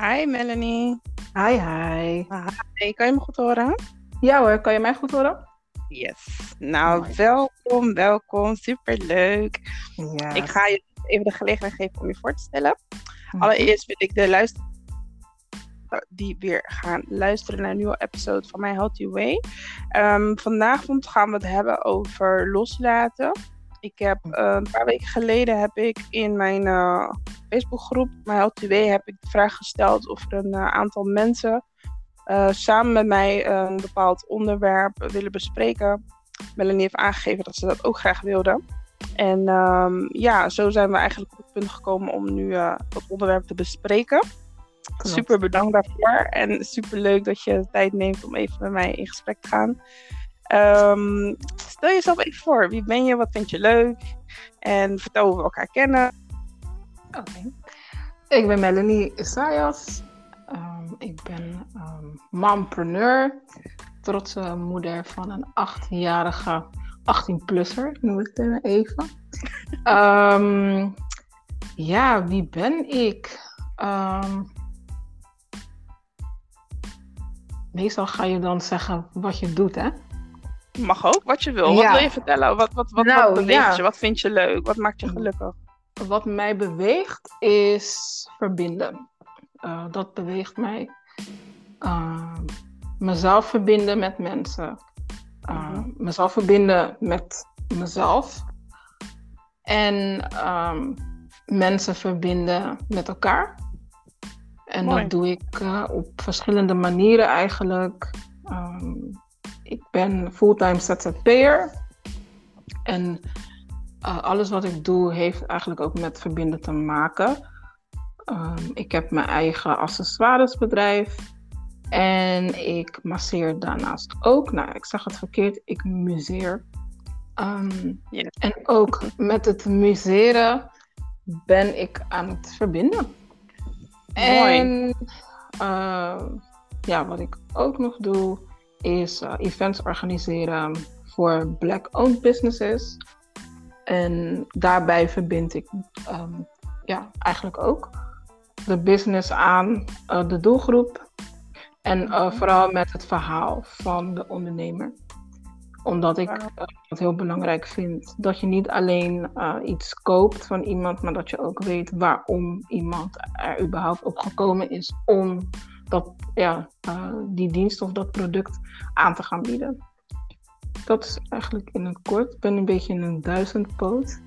Hi Melanie. Hi, hi. Kan je me goed horen? Ja hoor, kan je mij goed horen? Yes. Nou, Mooi. welkom, welkom. Superleuk. Ja. Ik ga je even de gelegenheid geven om je voor te stellen. Mhm. Allereerst wil ik de luisteraars die weer gaan luisteren naar een nieuwe episode van My Healthy Way. Ehm, vanavond gaan we het hebben over loslaten. Ik heb eh, een paar weken geleden heb ik in mijn eh, Facebookgroep Healthy Way heb ik de vraag gesteld of er een eh, aantal mensen samen met mij een bepaald onderwerp willen bespreken. Melanie heeft aangegeven dat ze dat ook graag wilde. En ehm, ja, zo zijn we eigenlijk op het punt gekomen om nu dat onderwerp te bespreken. Super bedankt daarvoor. En super leuk dat je de tijd neemt om even met mij in gesprek te gaan. Ehm, stel jezelf even voor. Wie ben je? Wat vind je leuk? En vertel hoe we elkaar kennen. Oké. Ik ben Melanie Isaias. Ehm, ik ben ehm mompreneur. Trotse moeder van een achtjarige 18-plusser, noem ik het even. Ja, wie ben ik? Meestal ga je dan zeggen wat je doet, hè? Mag ook, wat je wil. Wat Ja. wil je vertellen? Wat, wat, wat, Nou, wat beweegt ja. je? Wat vind je leuk? Wat maakt je gelukkig? Wat mij beweegt is verbinden. Eh, dat beweegt mij. Uh, mezelf verbinden met mensen. Uh. Mezelf verbinden met mezelf. En ehm, mensen verbinden met elkaar. En Mooi. dat doe ik op verschillende manieren eigenlijk. Ehm, ik ben fulltime ZZP'er. En uh, alles wat ik doe heeft eigenlijk ook met verbinden te maken. Um, ik heb mijn eigen accessoiresbedrijf. En ik masseer daarnaast ook. Nou, ik zeg het verkeerd, ik museer. Um, Ja. En ook met het museren ben ik aan het verbinden. Mooi. En uh, ja, wat ik ook nog doe, is uh, events organiseren voor black-owned businesses. En daarbij verbind ik um, ja, eigenlijk ook de business aan uh, de doelgroep. En uh, vooral met het verhaal van de ondernemer. Omdat ik het heel belangrijk vind dat je niet alleen iets koopt van iemand, maar dat je ook weet waarom iemand er überhaupt op gekomen is om dat, ja, uh, die dienst of dat product aan te gaan bieden. Dat is eigenlijk in het kort. Ik ben een beetje in een duizendpoot.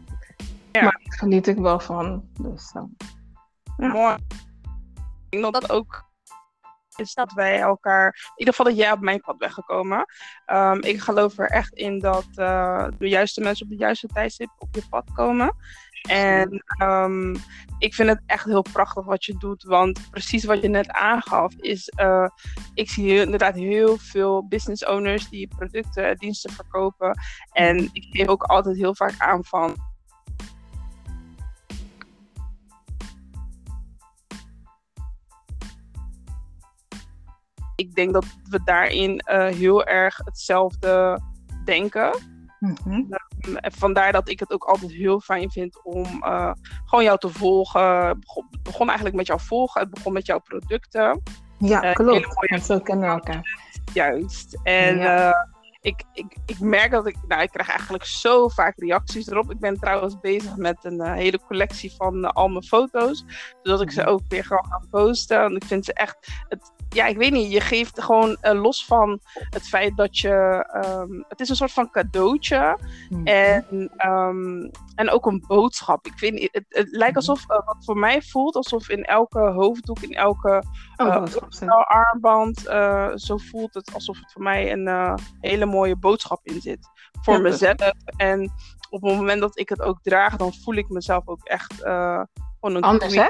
Ja. Maar daar geniet ik wel van. Dus, uh, Ja. Mooi. Ik denk dat dat ook is dat wij elkaar, in ieder geval dat jij op mijn pad bent gekomen. Um, ik geloof er echt in dat uh, de juiste mensen op de juiste tijdstip op je pad komen. En um, ik vind het echt heel prachtig wat je doet, want precies wat je net aangaf is, uh, ik zie inderdaad heel veel business owners die producten en diensten verkopen. En ik geef ook altijd heel vaak aan van, ik denk dat we daarin uh, heel erg hetzelfde denken. Mm-hmm. Um, vandaar dat ik het ook altijd heel fijn vind om uh, gewoon jou te volgen. Het begon, begon, eigenlijk met jou volgen. Het begon met jouw producten. Ja, uh, klopt. Mooie... Zo kennen we elkaar. Juist. En ja. uh, ik, ik, ik merk dat ik, nou, ik krijg eigenlijk zo vaak reacties erop. Ik ben trouwens bezig met een uh, hele collectie van uh, al mijn foto's. Zodat ik ze ook weer gewoon ga posten. Want ik vind ze echt, het, ja, ik weet niet, je geeft gewoon uh, los van het feit dat je, um, het is een soort van cadeautje. Mm-hmm. En, um, en ook een boodschap. Ik vind, het, het lijkt alsof, uh, wat voor mij voelt, alsof in elke hoofddoek, in elke oh, armband, uh, zo voelt het alsof het voor mij een hele mooie boodschap in zit. Voor ja, mezelf. En op het moment dat ik het ook draag, dan voel ik mezelf ook echt gewoon een Anders, hè?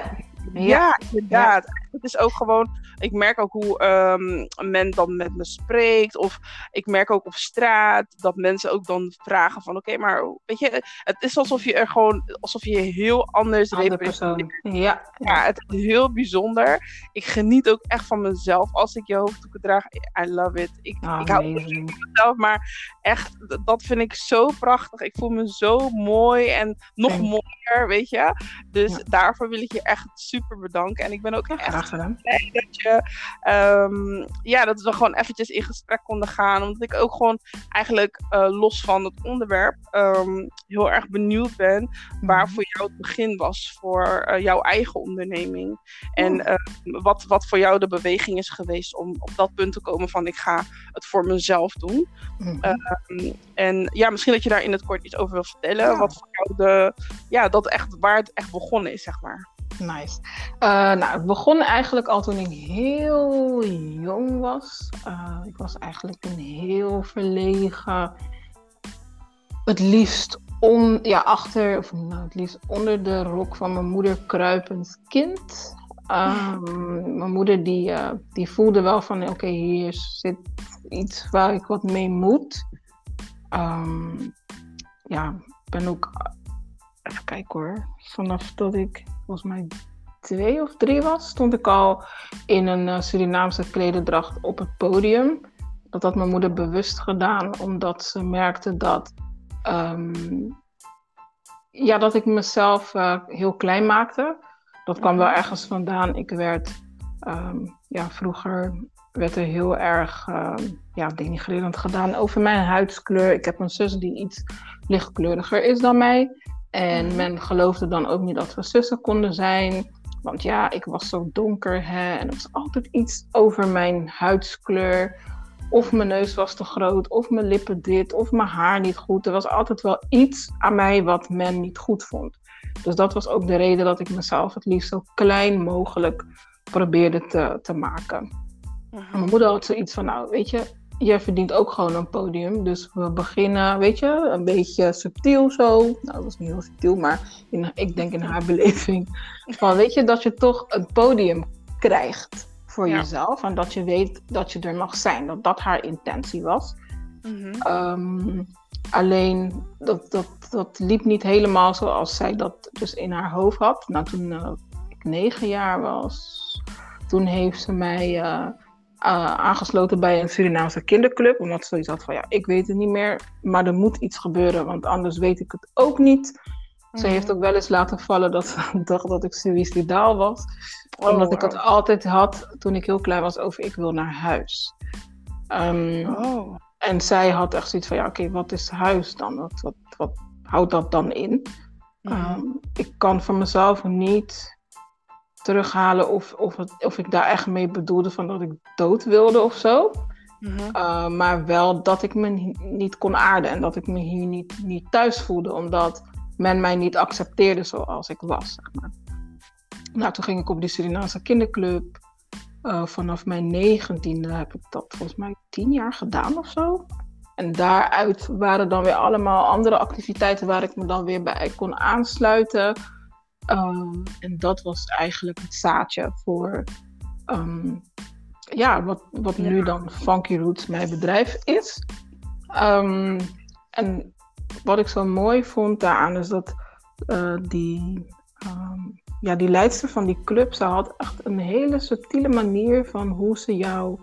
Ja, ja inderdaad. Ja. Het is ook gewoon, ik merk ook hoe um, men dan met me spreekt. Of ik merk ook op straat dat mensen ook dan vragen van oké, okay, maar weet je, het is alsof je er gewoon, alsof je heel anders representeert. Ja. ja, het is heel bijzonder. Ik geniet ook echt van mezelf als ik je hoofddoeken draag. I love it. Ik, oh, ik hou van mezelf, maar echt, dat vind ik zo prachtig. Ik voel me zo mooi en nog mooier, weet je. Dus Ja. daarvoor wil ik je echt super bedanken. En ik ben ook echt graag gedaan. dat je, ehm, ja, dat we gewoon eventjes in gesprek konden gaan. Omdat ik ook gewoon eigenlijk uh, los van het onderwerp um, heel erg benieuwd ben waar Mhm. voor jou het begin was voor eh, jouw eigen onderneming. En ehm, wat, wat voor jou de beweging is geweest om op dat punt te komen van ik ga het voor mezelf doen. Mhm. Ehm, en ja, misschien dat je daar in het kort iets over wil vertellen. Ja. Wat voor jou de, ja, dat echt, waar het echt begonnen is, zeg maar. Nice. Eh, nou, het begon eigenlijk al toen ik heel jong was. Eh, ik was eigenlijk een heel verlegen, het liefst on, ja, achter, of nou, het liefst onder de rok van mijn moeder kruipend kind. Ehm, mijn moeder die, eh, die voelde wel van, oké, hier zit iets waar ik wat mee moet. Ehm, ja, ben ook, even kijken hoor, vanaf dat ik volgens mij twee of drie was, stond ik al in een eh, Surinaamse klederdracht op het podium. Dat had mijn moeder bewust gedaan, omdat ze merkte dat, ehm, ja, dat ik mezelf eh, heel klein maakte. Dat kwam wel ergens vandaan. Ik werd, ehm, ja, vroeger werd er heel erg ehm, ja, denigrerend gedaan over mijn huidskleur. Ik heb een zus die iets lichtkleuriger is dan mij. En Mhm. men geloofde dan ook niet dat we zussen konden zijn. Want ja, ik was zo donker hè. En er was altijd iets over mijn huidskleur. Of mijn neus was te groot, of mijn lippen dit, of mijn haar niet goed. Er was altijd wel iets aan mij wat men niet goed vond. Dus dat was ook de reden dat ik mezelf het liefst zo klein mogelijk probeerde te, te maken. En mijn moeder had zoiets van, nou weet je, jij verdient ook gewoon een podium. Dus we beginnen, weet je, een beetje subtiel zo. Nou, dat was niet heel subtiel, maar in, ik denk in haar beleving. Van, weet je, dat je toch een podium krijgt voor Ja. jezelf. En dat je weet dat je er mag zijn. Dat dat haar intentie was. Mhm. Ehm, alleen, dat, dat, dat liep niet helemaal zoals zij dat dus in haar hoofd had. Nou, toen eh, ik negen jaar was, toen heeft ze mij eh, aangesloten bij een Surinaamse kinderclub. Omdat ze zoiets had van, ja, ik weet het niet meer, maar er moet iets gebeuren, want anders weet ik het ook niet. Ze Mhm. heeft ook wel eens laten vallen dat ze dacht dat ik suïcidaal was. Oh, omdat ik het altijd had toen ik heel klein was over ik wil naar huis. Ehm, Oh. en zij had echt zoiets van, ja, oké, wat is huis dan? Wat, wat, wat houdt dat dan in? Mhm. Ehm, ik kan van mezelf niet terughalen of, of, het, of ik daar echt mee bedoelde van dat ik dood wilde of zo. Uh, maar wel dat ik me ni- niet kon aarden en dat ik me hier niet, niet thuis voelde, omdat men mij niet accepteerde zoals ik was. Zeg maar. Nou, toen ging ik op die Surinaamse kinderclub. Uh, vanaf mijn negentiende heb ik dat volgens mij tien jaar gedaan of zo. En daaruit waren dan weer allemaal andere activiteiten waar ik me dan weer bij kon aansluiten. Um, en dat was eigenlijk het zaadje voor um, ja, wat, wat Ja. nu dan Funky Roots mijn bedrijf is. Um, en wat ik zo mooi vond daaraan is dat uh, die, ja, die leidster van die club, ze had echt een hele subtiele manier van hoe ze jou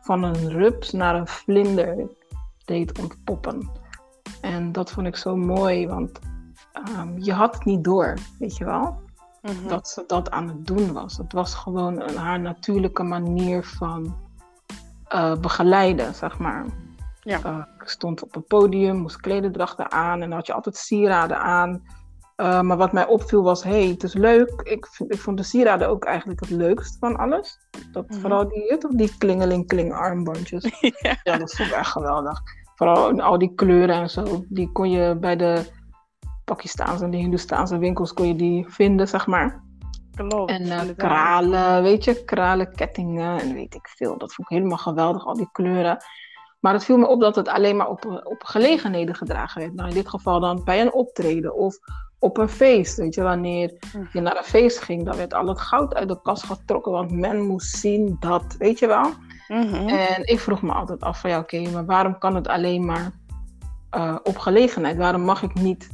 van een rups naar een vlinder deed ontpoppen. En dat vond ik zo mooi, want um, je had het niet door, weet je wel? Mhm. dat ze dat aan het doen was. Het was gewoon een, haar natuurlijke manier van uh, begeleiden, zeg maar. Ja. Uh, ik stond op een podium, moest klederdrachten aan en dan had je altijd sieraden aan. Uh, maar wat mij opviel was, hé, hey, het is leuk. Ik, ik vond de sieraden ook eigenlijk het leukst van alles. Dat, Mhm. Vooral die, die klingeling-kling armbandjes. ja. Ja, dat vond ik echt geweldig. Vooral al die kleuren en zo. Die kon je bij de Pakistaanse en de Hindoestaanse winkels kon je die vinden, zeg maar. Klopt. En uh, inderdaad. kralen, weet je, kralenkettingen en weet ik veel. Dat vond ik helemaal geweldig, al die kleuren. Maar het viel me op dat het alleen maar op, op gelegenheden gedragen werd. Nou, in dit geval dan bij een optreden of op een feest. Weet je, wanneer Mhm. je naar een feest ging, dan werd al het goud uit de kast getrokken. Want men moest zien dat, weet je wel. Mhm. En ik vroeg me altijd af van ja, oké, maar waarom kan het alleen maar uh, op gelegenheid? Waarom mag ik niet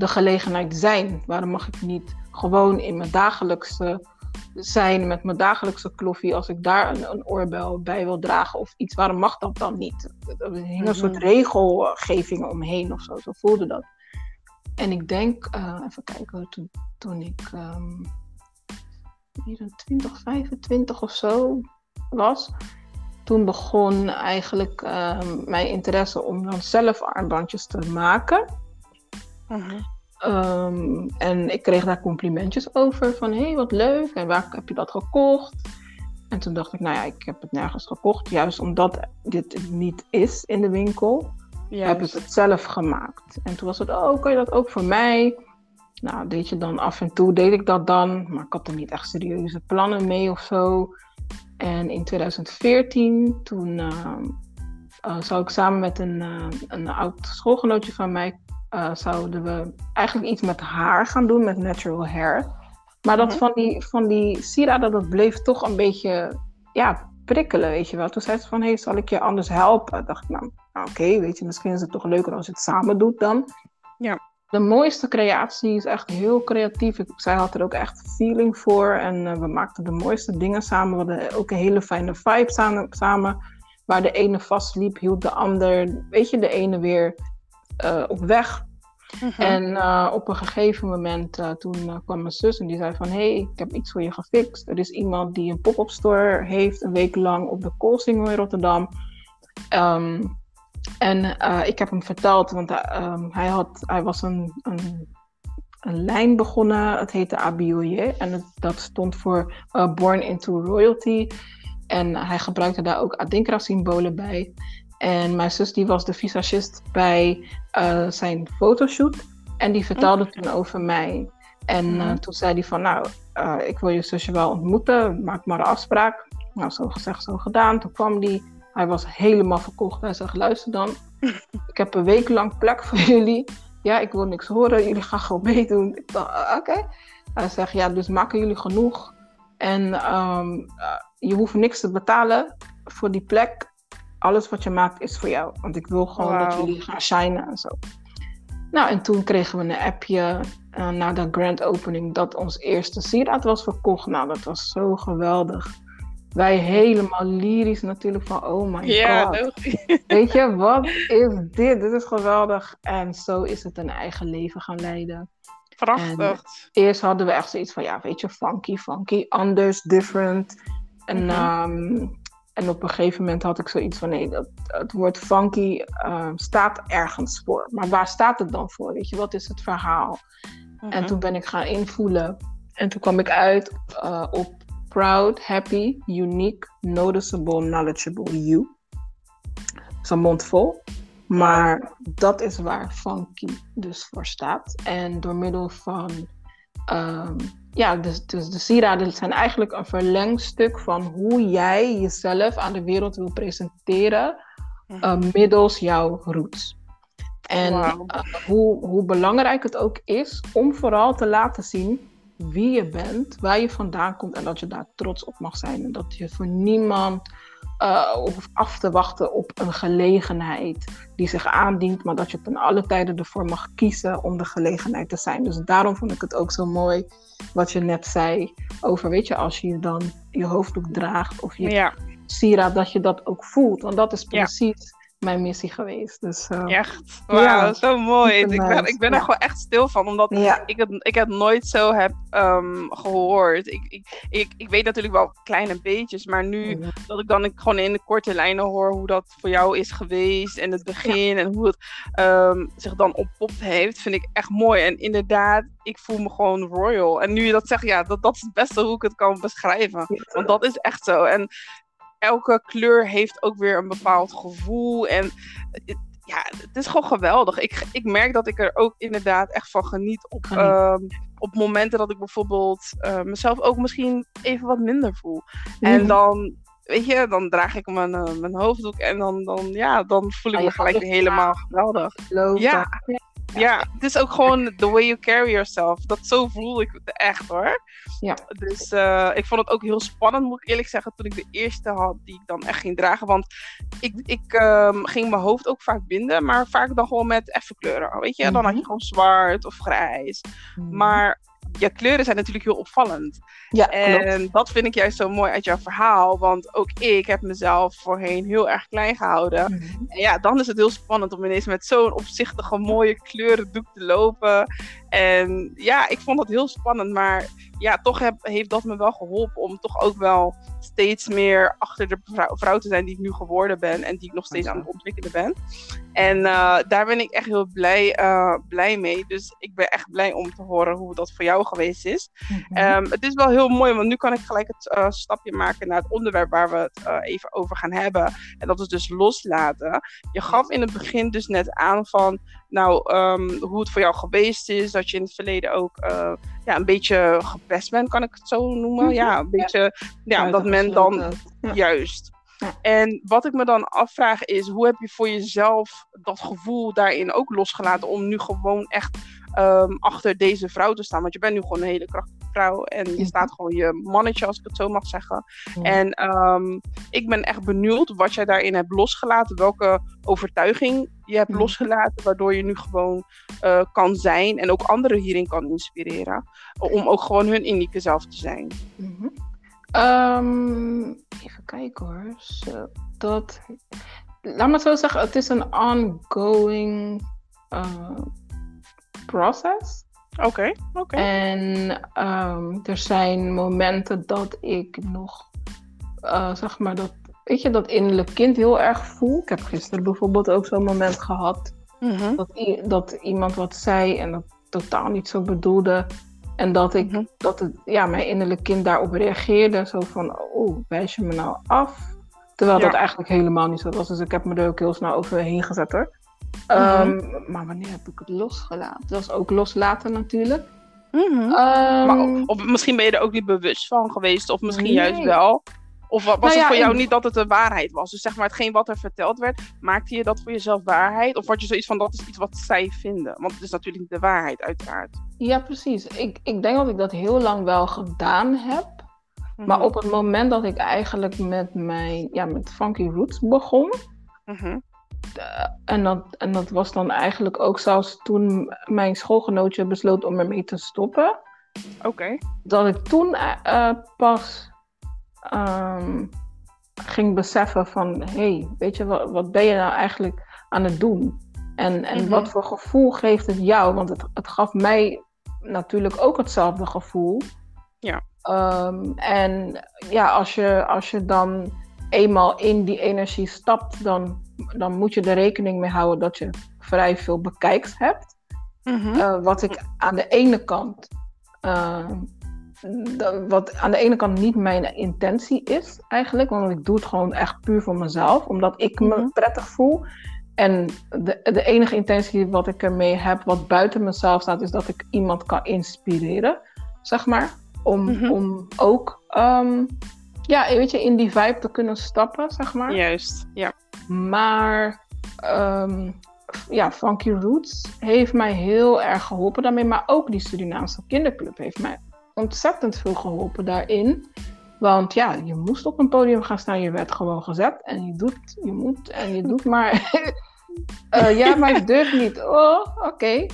de gelegenheid zijn? Waarom mag ik niet gewoon in mijn dagelijkse zijn met mijn dagelijkse kloffie als ik daar een, een oorbel bij wil dragen of iets? Waarom mag dat dan niet? Er hing een Mhm. soort regelgeving omheen of zo, zo voelde dat. En ik denk, uh, even kijken, toen, toen ik um, 24, 25 of zo was. Toen begon eigenlijk ehm, mijn interesse om dan zelf armbandjes te maken. Ehm, en ik kreeg daar complimentjes over van hé, hey, wat leuk en waar heb je dat gekocht? En toen dacht ik, nou ja, ik heb het nergens gekocht, juist omdat dit niet is in de winkel, heb ik het zelf gemaakt. En toen was het, oh, kan je dat ook voor mij? Nou, deed je dan af en toe, deed ik dat dan, maar ik had er niet echt serieuze plannen mee of zo. En in 2014, toen uh, uh, zou ik samen met een, uh, een oud schoolgenootje van mij, zouden we eigenlijk iets met haar gaan doen, met natural hair. Maar dat mhm. van, die, van die sieraden, dat bleef toch een beetje ja, prikkelen, weet je wel. Toen zei ze van, hé, hey, zal ik je anders helpen? dacht ik, nou, nou oké, weet je, misschien is het toch leuker als je het samen doet dan. Ja de mooiste creatie is echt heel creatief. Ik, zij had er ook echt feeling voor. En uh, we maakten de mooiste dingen samen. We hadden ook een hele fijne vibe samen. samen waar de ene vastliep, hield de ander, weet je, de ene weer uh, op weg. Mhm. En uh, op een gegeven moment, toen kwam mijn zus en die zei van... hé, hey, ik heb iets voor je gefixt. Er is iemand die een pop-up store heeft, een week lang op de Koolsingel in Rotterdam. Um, en ik heb hem verteld, want uh, hij, had, hij was een, een, een, lijn begonnen. Het heette Abioye. En het, dat stond voor Born into Royalty. En hij gebruikte daar ook Adinkra-symbolen bij. En mijn zus die was de visagist bij uh, zijn fotoshoot. En die vertelde oh. toen over mij. En mm toen zei hij van, nou, ik wil je zusje wel ontmoeten. Maak maar een afspraak. Nou, zo gezegd, zo gedaan. Toen kwam die hij was helemaal verkocht. Hij zegt, luister dan, ik heb een week lang plek voor jullie. Ja, ik wil niks horen, jullie gaan gewoon meedoen. Ik dacht, ah, oké. Hij zegt, ja, dus maken jullie genoeg. En ehm, eh, je hoeft niks te betalen voor die plek. Alles wat je maakt is voor jou. Want ik wil gewoon dat jullie gaan shinen en zo. Nou, en toen kregen we een appje uh, na de grand opening dat ons eerste sieraad was verkocht. Nou, dat was zo geweldig wij helemaal lyrisch natuurlijk van oh my god. Weet je, wat is dit? Dit is geweldig. En zo is het een eigen leven gaan leiden. Prachtig. eerst hadden we echt zoiets van, ja, weet je, funky, funky, anders, different. En, mhm. ehm, en op een gegeven moment had ik zoiets van, nee, dat, het woord funky ehm, staat ergens voor. Maar waar staat het dan voor? Weet je, wat is het verhaal? En mhm. toen ben ik gaan invoelen. En toen kwam ik uit uh, op proud, happy, unique, noticeable, knowledgeable you. Dat is een mond vol. Maar dat is waar funky dus voor staat. En door middel van. Um, ja, dus, dus de sieraden zijn eigenlijk een verlengstuk van hoe jij jezelf aan de wereld wil presenteren. Uh, middels jouw roots. En uh, hoe, hoe belangrijk het ook is om vooral te laten zien wie je bent, waar je vandaan komt en dat je daar trots op mag zijn. En dat je voor niemand uh, hoeft af te wachten op een gelegenheid die zich aandient, maar dat je ten alle tijden ervoor mag kiezen om de gelegenheid te zijn. Dus daarom vond ik het ook zo mooi wat je net zei over, weet je, als je dan je hoofddoek draagt of je ja. sieraad, dat je dat ook voelt. Want dat is precies mijn missie geweest. Dus, uh, echt? Wauw, ja, zo mooi. Ik ben, ik ben er gewoon echt stil van, omdat ik, het, ik het nooit zo heb um, gehoord. Ik, ik, ik, ik weet natuurlijk wel kleine beetjes, maar nu dat ik dan gewoon in de korte lijnen hoor hoe dat voor jou is geweest en het begin en hoe het um, zich dan oppopt heeft, vind ik echt mooi. En inderdaad, ik voel me gewoon royal. En nu je dat zegt, ja, dat, dat is het beste hoe ik het kan beschrijven. Want dat is echt zo. En elke kleur heeft ook weer een bepaald gevoel. En ja, het is gewoon geweldig. Ik, ik merk dat ik er ook inderdaad echt van geniet op, ehm, op momenten dat ik bijvoorbeeld uh, mezelf ook misschien even wat minder voel. En dan, weet je, dan draag ik mijn, uh, mijn hoofddoek en dan, dan, ja, dan voel ik ah, me gelijk weer helemaal geweldig. Ja. Ja, het is ook gewoon the way you carry yourself. Dat zo voel ik het echt hoor. Ja. Dus uh, ik vond het ook heel spannend, moet ik eerlijk zeggen, toen ik de eerste had die ik dan echt ging dragen. Want ik, ik um, ging mijn hoofd ook vaak binden, maar vaak dan gewoon met effe kleuren. Weet je, dan had je mhm. gewoon zwart of grijs. Mm Maar je kleuren zijn natuurlijk heel opvallend. Ja, en dat vind ik juist zo mooi uit jouw verhaal. Want ook ik heb mezelf voorheen heel erg klein gehouden. Mhm. En ja, dan is het heel spannend om ineens met zo'n opzichtige mooie kleurendoek te lopen. En ja, ik vond dat heel spannend. Maar ja, toch heb, heeft dat me wel geholpen om toch ook wel steeds meer achter de vrouw, vrouw te zijn die ik nu geworden ben en die ik nog steeds aan het ontwikkelen ben. En uh, daar ben ik echt heel blij, uh, blij mee. Dus ik ben echt blij om te horen hoe dat voor jou geweest is. Mm um, het is wel heel mooi, want nu kan ik gelijk het uh, stapje maken naar het onderwerp waar we het even over gaan hebben. En dat is dus loslaten. Je gaf in het begin dus net aan van, nou, um, hoe het voor jou geweest is. Dat je in het verleden ook ja, een beetje gepest bent, kan ik het zo noemen. Mhm. Ja, een beetje, ja, ja dat men dan, juist. En wat ik me dan afvraag is, hoe heb je voor jezelf dat gevoel daarin ook losgelaten om nu gewoon echt um, achter deze vrouw te staan? Want je bent nu gewoon een hele krachtige vrouw en je staat gewoon je mannetje, als ik het zo mag zeggen. En um, ik ben echt benieuwd wat jij daarin hebt losgelaten, welke overtuiging je hebt losgelaten, waardoor je nu gewoon uh, kan zijn en ook anderen hierin kan inspireren, om ook gewoon hun unieke zelf te zijn. Mm -hmm. Um, even kijken hoor. Zo, dat, laat me zo zeggen, het is een ongoing uh, process. Oké, okay, oké. Okay. En um, er zijn momenten dat ik nog, uh, zeg maar, dat, weet je, dat innerlijk kind heel erg voel. Ik heb gisteren bijvoorbeeld ook zo'n moment gehad mm -hmm. dat, dat iemand wat zei en dat totaal niet zo bedoelde. En dat, ik, mhm. dat het, ja, mijn innerlijk kind daarop reageerde. Zo van, oh, wijs je me nou af? Terwijl dat eigenlijk helemaal niet zo was. Dus ik heb me er ook heel snel overheen gezet hoor. Mhm. Um, maar wanneer heb ik het losgelaten? Dat was ook loslaten natuurlijk. Mm -hmm. um, maar, of misschien ben je er ook niet bewust van geweest. Of misschien juist wel. Of was nou het voor jou niet dat het de waarheid was? Dus zeg maar, hetgeen wat er verteld werd, maakte je dat voor jezelf waarheid? Of word je zoiets van, dat is iets wat zij vinden? Want het is natuurlijk niet de waarheid, uiteraard. Ja, precies. Ik, ik denk dat ik dat heel lang wel gedaan heb. Maar mhm. op het moment dat ik eigenlijk met mijn, ja, met Funky Roots begon... Mhm. En, dat, en dat was dan eigenlijk ook zelfs toen mijn schoolgenootje besloot om ermee te stoppen. Oké. Dat ik toen uh, pas um, ging beseffen van, hé, hey, weet je, wat, wat ben je nou eigenlijk aan het doen? En, en mhm. wat voor gevoel geeft het jou? Want het, het gaf mij natuurlijk ook hetzelfde gevoel. Ja. Um, en ja, als je, als je dan eenmaal in die energie stapt, dan, dan moet je er rekening mee houden dat je vrij veel bekijkt hebt. Mm -hmm. uh, wat ik aan de ene kant uh, wat aan de ene kant niet mijn intentie is eigenlijk. Want ik doe het gewoon echt puur voor mezelf. Omdat ik me mhm. prettig voel. En de, de enige intentie wat ik ermee heb, wat buiten mezelf staat, is dat ik iemand kan inspireren. Zeg maar. Om, mhm. om ook um, ja, weet je, in die vibe te kunnen stappen, zeg maar. Juist, ja. Maar um, ja, Funky Roots heeft mij heel erg geholpen daarmee. Maar ook die Surinaamse kinderclub heeft mij ontzettend veel geholpen daarin. Want ja, je moest op een podium gaan staan, je werd gewoon gezet. En je doet, je moet en je doet maar. uh, ja, maar durf niet. Oh, oké.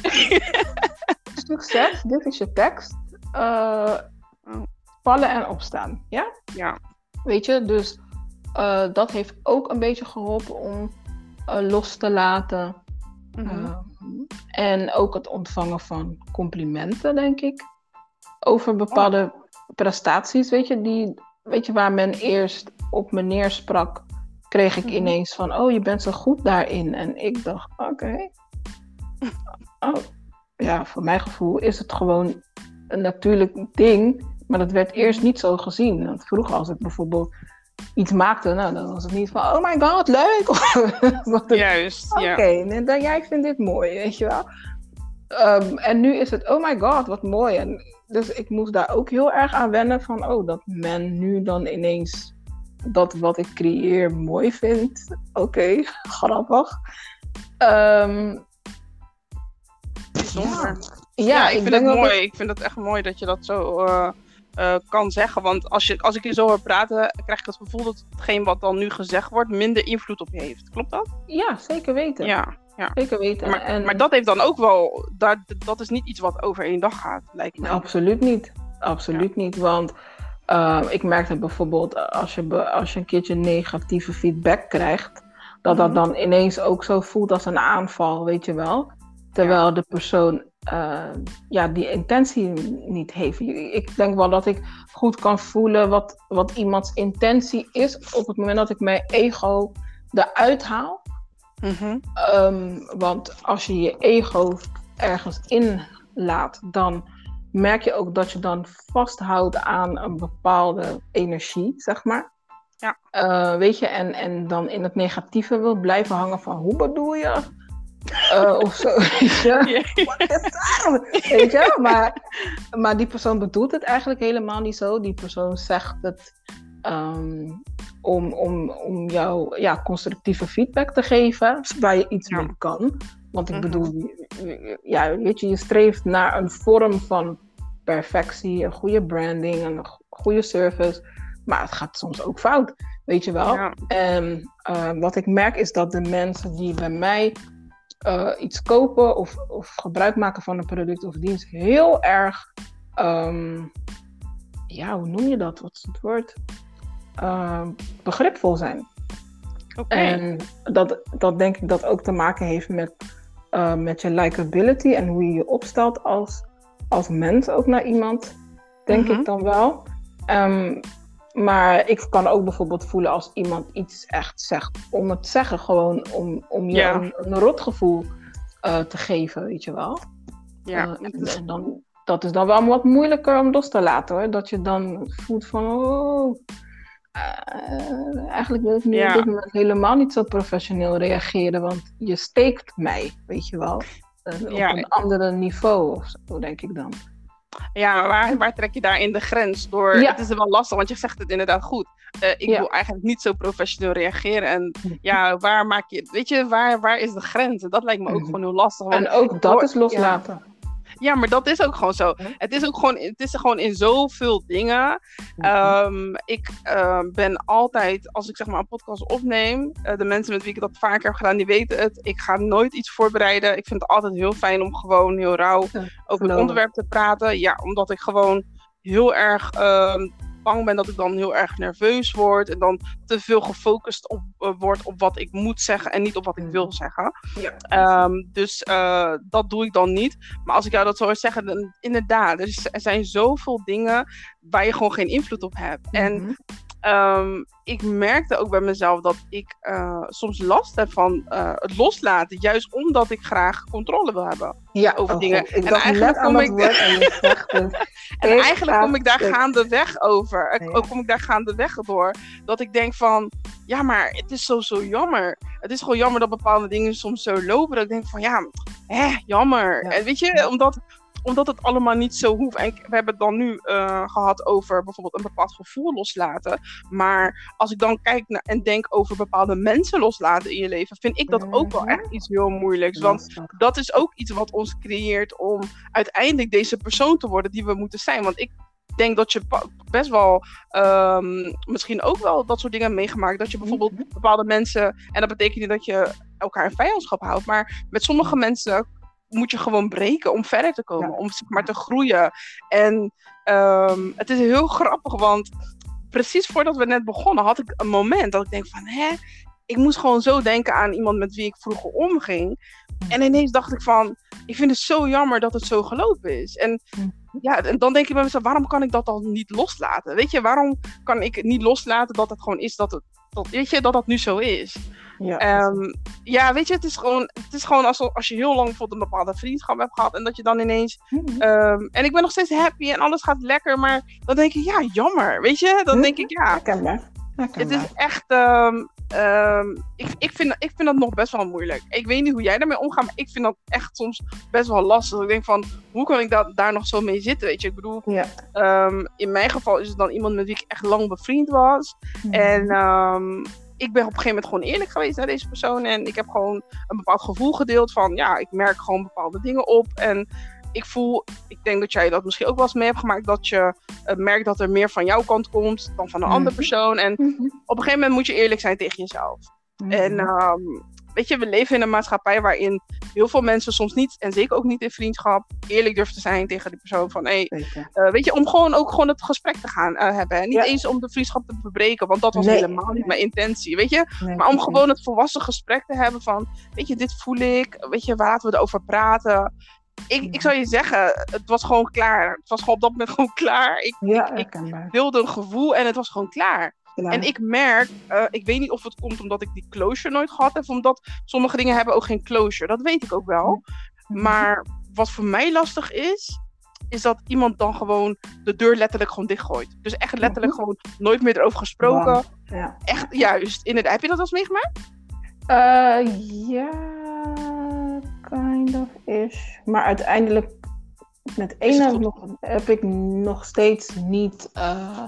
Succes, dit is je tekst. Uh, vallen en opstaan, ja? Ja. Weet je, dus uh, dat heeft ook een beetje geholpen om los te laten. Mm -hmm. en ook het ontvangen van complimenten, denk ik over bepaalde prestaties, weet je, die, weet je, waar men eerst op me neersprak, kreeg ik mhm. ineens van, oh, je bent zo goed daarin. En ik dacht, oké. Oh, ja, voor mijn gevoel is het gewoon een natuurlijk ding, maar dat werd eerst niet zo gezien. Want vroeger als ik bijvoorbeeld iets maakte, nou, dan was het niet van, oh my god, leuk. Juist, Oké, okay, dan jij vindt dit mooi, weet je wel. Um, en nu is het, oh my god, wat mooi. En dus ik moest daar ook heel erg aan wennen van, oh, dat men nu dan ineens dat wat ik creëer mooi vindt. Oké, grappig. Um, Bijzonder. Ja, ja, ik, vind het mooi. Ik vind het echt mooi dat je dat zo uh, uh, kan zeggen. Want als, je, als ik je zo hoor praten, krijg ik het gevoel dat hetgeen wat dan nu gezegd wordt, minder invloed op je heeft. Klopt dat? Ja, zeker weten. Ja. Ja. Zeker weten. Maar, en... maar dat heeft dan ook wel, dat, dat is niet iets wat over één dag gaat, lijkt me. Absoluut niet. Absoluut niet. Want uh, ik merkte bijvoorbeeld als je, als je een keertje negatieve feedback krijgt, dat dat mhm. dan ineens ook zo voelt als een aanval, weet je wel. Terwijl de persoon eh, ja, die intentie niet heeft. Ik denk wel dat ik goed kan voelen wat, wat iemands intentie is op het moment dat ik mijn ego eruit haal. Mhm. Ehm, want als je je ego ergens in laat, dan merk je ook dat je dan vasthoudt aan een bepaalde energie, zeg maar. Ja. Uh, weet je, en, en dan in het negatieve wil blijven hangen van hoe bedoel je? Uh, of zo, weet je? weet je? Maar, maar die persoon bedoelt het eigenlijk helemaal niet zo. Die persoon zegt het um, om, om, om jou ja, constructieve feedback te geven, waar je iets mee kan. Want ik mhm. bedoel, ja, weet je, je streeft naar een vorm van perfectie, een goede branding, een goede service. Maar het gaat soms ook fout, weet je wel. En uh, wat ik merk is dat de mensen die bij mij uh, iets kopen of, of gebruik maken van een product of dienst heel erg, um, ja, hoe noem je dat? Wat is het woord? Uh, begripvol zijn. Okay. En dat, dat denk ik dat ook te maken heeft met, uh, met je likability en hoe je je opstelt als, als mens ook naar iemand, denk ik dan wel. Um, maar ik kan ook bijvoorbeeld voelen als iemand iets echt zegt. Om het zeggen, gewoon om, om je Ja. een, een rotgevoel eh, te geven, weet je wel. Ja, Eh, en, en dan, dat is dan wel wat moeilijker om los te laten hoor. Dat je dan voelt van, oh, eh, eigenlijk wil ik nu Ja. op dit moment helemaal niet zo professioneel reageren. Want je steekt mij, weet je wel. Ja. Op een andere niveau of zo, denk ik dan. Ja, waar, waar trek je daarin de grens? Door, Ja. Het is wel lastig, want je zegt het inderdaad goed. Eh, ik Ja. wil eigenlijk niet zo professioneel reageren. En Mhm. ja, waar maak je... Weet je, waar, waar is de grens? En dat lijkt me ook Mhm. gewoon heel lastig. En ook dat is loslaten. ja, maar dat is ook gewoon zo. Het is ook gewoon, het is gewoon in zoveel dingen. Mhm. Ehm, ik eh, ben altijd, als ik zeg maar een podcast opneem, eh, de mensen met wie ik dat vaker heb gedaan, die weten het. Ik ga nooit iets voorbereiden. Ik vind het altijd heel fijn om gewoon heel rauw Ja, over het onderwerp te praten. Ja, omdat ik gewoon heel erg ehm, bang ben dat ik dan heel erg nerveus word. En dan te veel gefocust op, eh, word op wat ik moet zeggen en niet op wat ik Mhm. wil zeggen. Ja. Ehm, dus eh, dat doe ik dan niet. Maar als ik jou dat zo hoor zeggen, dan inderdaad, er, er zijn zoveel dingen waar je gewoon geen invloed op hebt. En Ehm, ik merkte ook bij mezelf dat ik eh, soms last heb van eh, het loslaten. Juist omdat ik graag controle wil hebben. ja, over oh dingen. Ik En eigenlijk kom ik- en. En eigenlijk kom ik daar gaandeweg over. Ja. Ook kom ik daar gaandeweg door. Dat ik denk van, ja, maar het is zo, zo jammer. Het is gewoon jammer dat bepaalde dingen soms zo lopen. Dat ik denk van, ja, hè, jammer. Ja. En weet je, omdat, omdat het allemaal niet zo hoeft. En we hebben het dan nu eh, gehad over bijvoorbeeld een bepaald gevoel loslaten. Maar als ik dan kijk naar, en denk over bepaalde mensen loslaten in je leven, vind ik dat ook wel Mhm. echt iets heel moeilijks. Want dat is ook iets wat ons creëert om uiteindelijk deze persoon te worden die we moeten zijn. Want ik denk dat je best wel, ehm, misschien ook wel dat soort dingen meegemaakt. Dat je bijvoorbeeld Mhm. bepaalde mensen, en dat betekent niet dat je elkaar in vijandschap houdt, maar met sommige mensen moet je gewoon breken om verder te komen, Ja. om zeg maar te groeien. En ehm, het is heel grappig, want precies voordat we net begonnen had ik een moment dat ik denk van, hè, ik moest gewoon zo denken aan iemand met wie ik vroeger omging. En ineens dacht ik van, ik vind het zo jammer dat het zo gelopen is. En ja, en dan denk ik bij mezelf, waarom kan ik dat dan niet loslaten? Weet je, waarom kan ik het niet loslaten dat het gewoon is dat het, dat, weet je, dat dat nu zo is? Ja, Ehm, ja, weet je, het is gewoon, het is gewoon alsof als je heel lang bijvoorbeeld een bepaalde vriendschap hebt gehad en dat je dan ineens, Mhm. ehm, en ik ben nog steeds happy en alles gaat lekker, maar dan denk ik, ja, jammer, weet je? Dan denk ik, ja, Herkenbaar. het is echt. ehm, ik, ik, vind, ik vind dat nog best wel moeilijk. Ik weet niet hoe jij daarmee omgaat, maar ik vind dat echt soms best wel lastig. Ik denk van, hoe kan ik dat, daar nog zo mee zitten? Weet je, ik bedoel, Ja. in mijn geval is het dan iemand met wie ik echt lang bevriend was. En ehm, ik ben op een gegeven moment gewoon eerlijk geweest naar deze persoon. En ik heb gewoon een bepaald gevoel gedeeld van, ja, ik merk gewoon bepaalde dingen op. En ik voel, ik denk dat jij dat misschien ook wel eens mee hebt gemaakt, dat je eh, merkt dat er meer van jouw kant komt dan van een Mhm. andere persoon. En Mhm. op een gegeven moment moet je eerlijk zijn tegen jezelf. Mhm. En ehm, weet je, we leven in een maatschappij waarin heel veel mensen soms niet, en zeker ook niet in vriendschap, eerlijk durven te zijn tegen die persoon van, hé, eh, weet je, om gewoon ook gewoon het gesprek te gaan eh, hebben. En niet Ja. eens om de vriendschap te verbreken, want dat was Nee. helemaal niet mijn intentie, weet je. Nee, Maar om gewoon het volwassen gesprek te hebben van, weet je, dit voel ik, weet je, waar laten we erover praten. ik, ik zou je zeggen, het was gewoon klaar. Het was gewoon op dat moment gewoon klaar. Ik, Ja, ik wilde een gevoel en het was gewoon klaar. Ja. En ik merk, eh, ik weet niet of het komt omdat ik die closure nooit gehad heb, omdat sommige dingen hebben ook geen closure. Dat weet ik ook wel. Mhm. Maar wat voor mij lastig is, is dat iemand dan gewoon de deur letterlijk gewoon dichtgooit. Dus echt letterlijk gewoon nooit meer erover gesproken. Ja. Echt, juist, inderdaad. Heb je dat wel eens meegemaakt? Eh, ja, kind of is. Maar uiteindelijk, met één heb, nog, heb ik nog steeds niet eh,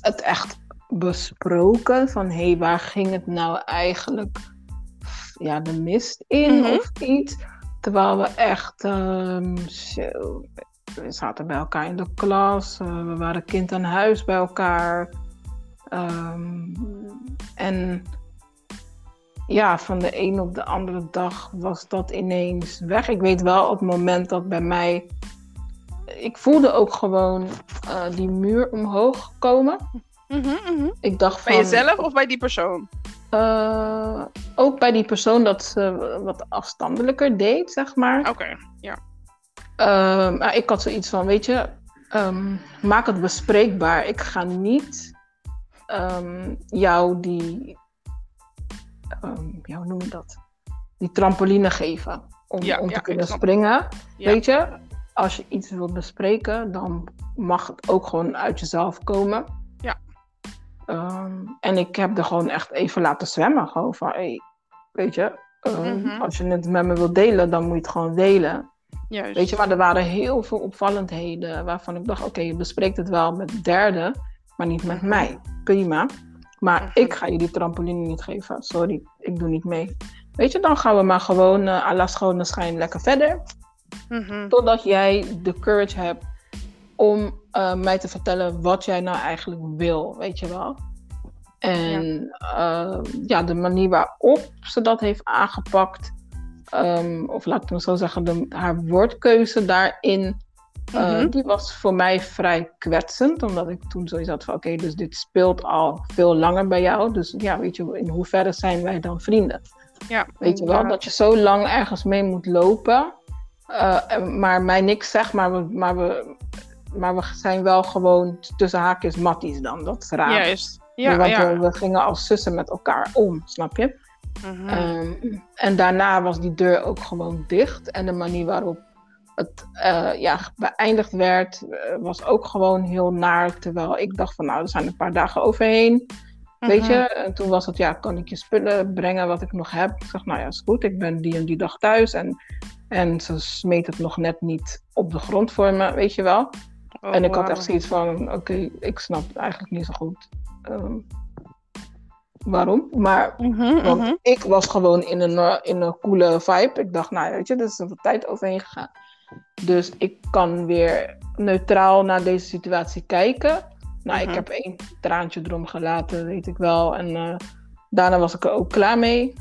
het echt besproken. Van hé, hey, waar ging het nou eigenlijk ja, de mist in Mhm. of iets. Terwijl we echt, ehm, zo, we zaten bij elkaar in de klas, eh, we waren kind aan huis bij elkaar. Ehm, en ja, van de een op de andere dag was dat ineens weg. Ik weet wel op het moment dat bij mij. Ik voelde ook gewoon eh, die muur omhoog komen. Ik dacht van. Bij jezelf of bij die persoon? eh, ook bij die persoon dat ze wat afstandelijker deed, zeg maar. Oké, ja. Ehm, maar ik had zoiets van, weet je, ehm, maak het bespreekbaar. Ik ga niet ehm, jou die, ehm, ja, hoe noem je dat? Die trampoline geven om, Ja, om te kunnen snap springen. Ja. Weet je, als je iets wilt bespreken, dan mag het ook gewoon uit jezelf komen. Ehm, en ik heb er gewoon echt even laten zwemmen. Gewoon van, hey, weet je, ehm, Mhm. als je het met me wilt delen, dan moet je het gewoon delen. Juist. Weet je, maar er waren heel veel opvallendheden waarvan ik dacht, oké, je bespreekt het wel met derden, maar niet met Mhm. mij. Prima. Maar Mhm. ik ga je die trampoline niet geven. Sorry, ik doe niet mee. Weet je, dan gaan we maar gewoon uh, à la schone schijn lekker verder. Totdat jij de courage hebt om eh, mij te vertellen wat jij nou eigenlijk wil, weet je wel. En ja, ja de manier waarop ze dat heeft aangepakt, um, of laat ik het zo zeggen, de, haar woordkeuze daarin, uh, Mhm. die was voor mij vrij kwetsend. Omdat ik toen zoiets had van, oké, dus dit speelt al veel langer bij jou. Dus ja, weet je, in hoeverre zijn wij dan vrienden? Ja, Weet je wel, ja. dat je zo lang ergens mee moet lopen, uh, maar mij niks zegt, maar we, maar, we, maar we zijn wel gewoon tussen haakjes matties dan. Dat is raar. Juist. Ja, Want ja. we, we gingen als zussen met elkaar om, snap je? Mhm. Um, en daarna was die deur ook gewoon dicht. En de manier waarop het uh, ja, beëindigd werd, uh, was ook gewoon heel naar. Terwijl ik dacht van nou, er zijn een paar dagen overheen. Weet Mhm. je, en toen was het, ja, kan ik je spullen brengen wat ik nog heb? Ik zeg, nou ja, is goed, ik ben die en die dag thuis. En, en ze smeet het nog net niet op de grond voor me, weet je wel. Oh, en ik had echt zoiets van, oké, okay, ik snap het eigenlijk niet zo goed. Um, waarom? Maar Mhm, want mhm. ik was gewoon in een, uh, in een coole vibe. Ik dacht, nou weet je, er is een tijd overheen gegaan. Dus ik kan weer neutraal naar deze situatie kijken. Nou, Mhm. ik heb één traantje erom gelaten, weet ik wel. En uh, daarna was ik er ook klaar mee.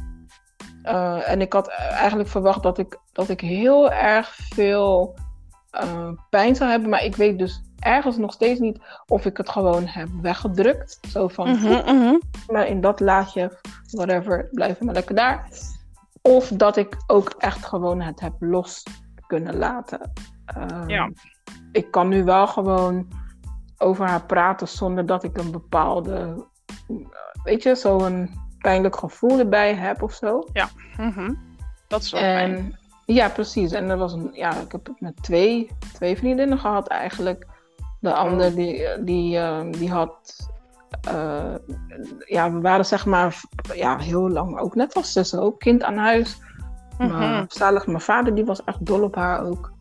Uh, en ik had eigenlijk verwacht dat ik, dat ik heel erg veel uh, pijn zou hebben. Maar ik weet dus ergens nog steeds niet of ik het gewoon heb weggedrukt. Zo van, mhm. maar in dat laadje, whatever, blijven maar lekker daar. Of dat ik ook echt gewoon het heb los kunnen laten. Um, Ja. Ik kan nu wel gewoon over haar praten zonder dat ik een bepaalde, weet je, zo'n pijnlijk gevoel erbij heb of zo. Mhm. Dat is wel fijn. Ja, precies. En er was een, ja, ik heb het met twee, twee vriendinnen gehad eigenlijk. De andere die, die, uh, die had, uh, ja, we waren zeg maar ja, heel lang ook net als zussen, ook kind aan huis. Mhm. Maar zalig, mijn vader die was echt dol op haar ook.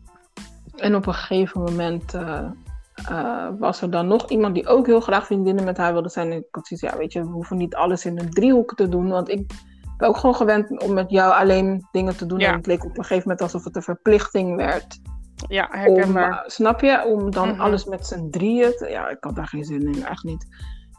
En op een gegeven moment uh, was er dan nog iemand die ook heel graag vriendinnen met haar wilde zijn. En ik had zoiets, ja, weet je, we hoeven niet alles in een driehoek te doen, want ik ben ook gewoon gewend om met jou alleen dingen te doen. Ja. En het leek op een gegeven moment alsof het een verplichting werd. Ja, Om, herkenbaar. uh, snap je? Om dan Mhm. alles met z'n drieën te... Ja, ik had daar geen zin in, echt niet.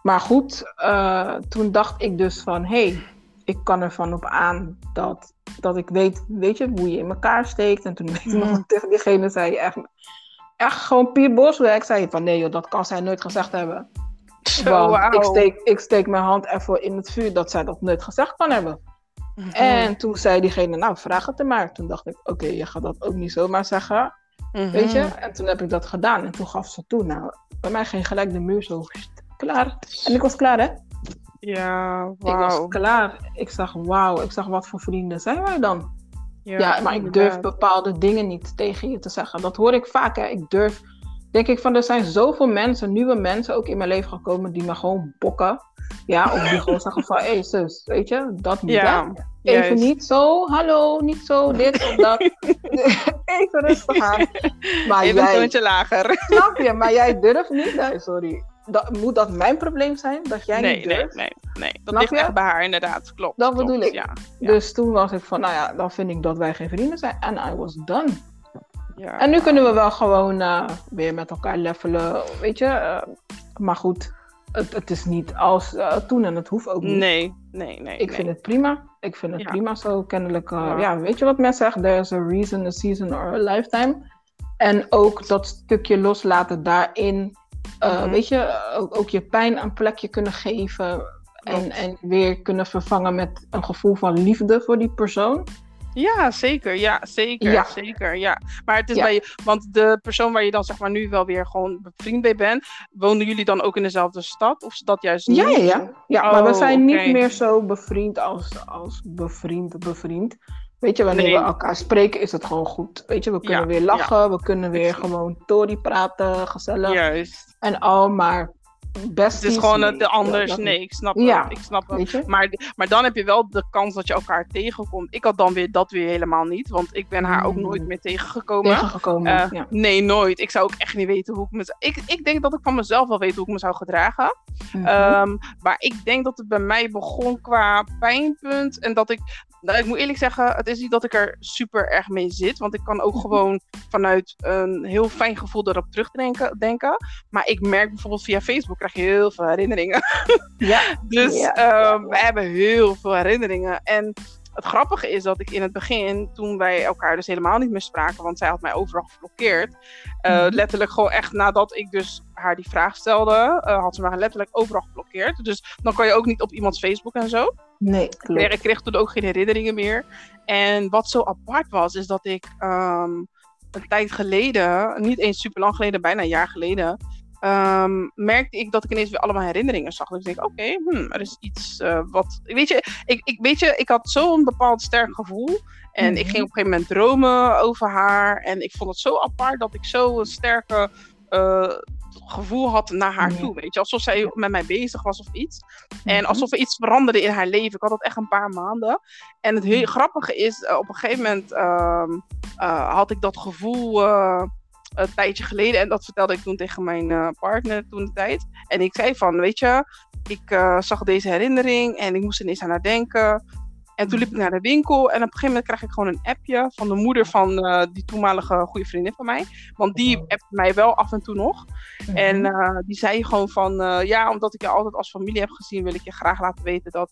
Maar goed, uh, toen dacht ik dus van... Hé, hey, ik kan ervan op aan dat, dat ik weet, weet je, hoe je in elkaar steekt. En toen weet ik nog tegen diegene zei je echt... Echt gewoon Pier Boswijk zei je van... Nee joh, dat kan zij nooit gezegd hebben. Zo, Want wauw. ik, steek, ik steek mijn hand ervoor in het vuur dat zij dat nooit gezegd kan hebben. Mhm. En toen zei diegene, nou, vraag het er maar. Toen dacht ik, oké, je gaat dat ook niet zomaar zeggen. Mhm. Weet je? En toen heb ik dat gedaan. En toen gaf ze toe. Nou, bij mij ging gelijk de muur zo klaar. En ik was klaar, hè? Ja, wow. Ik was klaar. Ik zag, wauw. Ik zag, wat voor vrienden zijn wij dan? Ja, ja maar ik durf bepaalde dingen niet tegen je te zeggen. Dat hoor ik vaak, hè. Ik durf... Denk ik van, er zijn zoveel mensen, nieuwe mensen ook in mijn leven gekomen die me gewoon bokken. Ja, of die gewoon zeggen van, hé hey, zus, weet je, dat niet. Ja, Even niet zo, hallo, niet zo, dit of dat. Even rustig aan. Maar Even jij, een toontje lager. Snap je, maar jij durft niet. Nee, sorry. Dat, moet dat mijn probleem zijn? Dat jij nee, niet durft? Nee, nee, nee. Dat ligt echt bij haar, inderdaad. Klopt. Dat bedoel ik. Ja, Dus toen was ik van, nou ja, dan vind ik dat wij geen vrienden zijn. En I was done. Ja. En nu kunnen we wel gewoon uh, weer met elkaar levelen, weet je. Uh, maar goed, het, het is niet als uh, toen en het hoeft ook niet. Nee, nee, nee. Ik vind het prima. Ik vind het prima zo. Kennelijk, uh, ja. weet je wat men zegt? There's a reason, a season or a lifetime. En ook dat stukje loslaten daarin. Uh, Weet je, ook, ook, je pijn een plekje kunnen geven. En, en weer kunnen vervangen met een gevoel van liefde voor die persoon. Ja, zeker. Ja, zeker. Ja. Zeker. Ja. Maar het is bij je, want de persoon waar je dan zeg maar nu wel weer gewoon bevriend mee bent, wonen jullie dan ook in dezelfde stad? Of is dat juist niet? Ja, ja, ja. ja maar we oh, zijn niet meer zo bevriend als, als bevriend, bevriend. Weet je, wanneer we elkaar spreken, is het gewoon goed. Weet je, we kunnen weer lachen, we kunnen weer gewoon Tori praten, gezellig. Juist. En al, maar het is gewoon het anders. Nee, ik snap het. Ik snap het. Maar, maar dan heb je wel de kans dat je elkaar tegenkomt. Ik had dan weer dat weer helemaal niet. Want ik ben haar ook nooit mm. meer tegengekomen. Tegengekomen, uh, ja. Nee, nooit. Ik zou ook echt niet weten hoe ik me... Ik, ik denk dat ik van mezelf wel weet hoe ik me zou gedragen. Mhm. Ehm, maar ik denk dat het bij mij begon qua pijnpunt. En dat ik nou, ik moet eerlijk zeggen, het is niet dat ik er super erg mee zit. Want ik kan ook mhm. gewoon vanuit een heel fijn gevoel erop terugdenken. Denken. Maar ik merk bijvoorbeeld via Facebook krijg je heel veel herinneringen. Ja. dus ehm, we hebben heel veel herinneringen. En het grappige is dat ik in het begin, toen wij elkaar dus helemaal niet meer spraken, want zij had mij overal geblokkeerd. Uh, letterlijk gewoon echt nadat ik dus haar die vraag stelde, uh, had ze mij letterlijk overal geblokkeerd. Dus dan kan je ook niet op iemands Facebook en zo. Nee, klopt. Ik kreeg toen ook geen herinneringen meer. En wat zo apart was, is dat ik um, een tijd geleden, niet eens super lang geleden, bijna een jaar geleden, um, merkte ik dat ik ineens weer allemaal herinneringen zag. Dus ik denk, oké, hmm, er is iets uh, wat... Weet je ik, ik, weet je, ik had zo'n bepaald sterk gevoel. En ik mhm. ging op een gegeven moment dromen over haar. En ik vond het zo apart dat ik zo een sterke... Uh, gevoel had naar haar toe. Weet je, alsof zij met mij bezig was of iets. En alsof er iets veranderde in haar leven. Ik had dat echt een paar maanden. En het heel grappige is, uh, op een gegeven moment uh, uh, had ik dat gevoel een tijdje geleden. En dat vertelde ik toen tegen mijn partner toen de tijd. En ik zei van, weet je, ik uh, zag deze herinnering en ik moest er ineens aan haar denken. En toen liep ik naar de winkel en op een gegeven moment krijg ik gewoon een appje van de moeder van uh, die toenmalige goede vriendin van mij. Want die appt mij wel af en toe nog. Mhm. En uh, die zei gewoon van, uh, ja, omdat ik je altijd als familie heb gezien, wil ik je graag laten weten dat,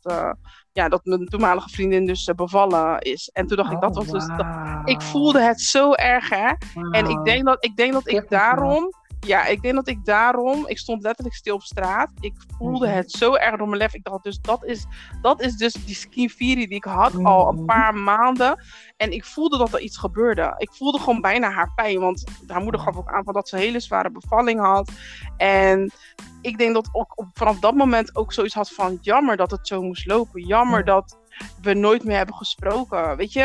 ja, dat mijn toenmalige vriendin dus bevallen is. En toen dacht ik, dat was dus, dat, ik voelde het zo erg, hè. En ik denk dat ik, denk dat ik daarom ja, ik denk dat ik daarom, ik stond letterlijk stil op straat. Ik voelde mhm. het zo erg door mijn lef. Ik dacht dus, dat is, dat is dus die skin die ik had al een mhm. paar maanden. En ik voelde dat er iets gebeurde. Ik voelde gewoon bijna haar pijn. Want haar moeder gaf ook aan van dat ze een hele zware bevalling had. En ik denk dat ook vanaf dat moment ook zoiets had van jammer dat het zo moest lopen. Jammer dat we nooit meer hebben gesproken. Weet je,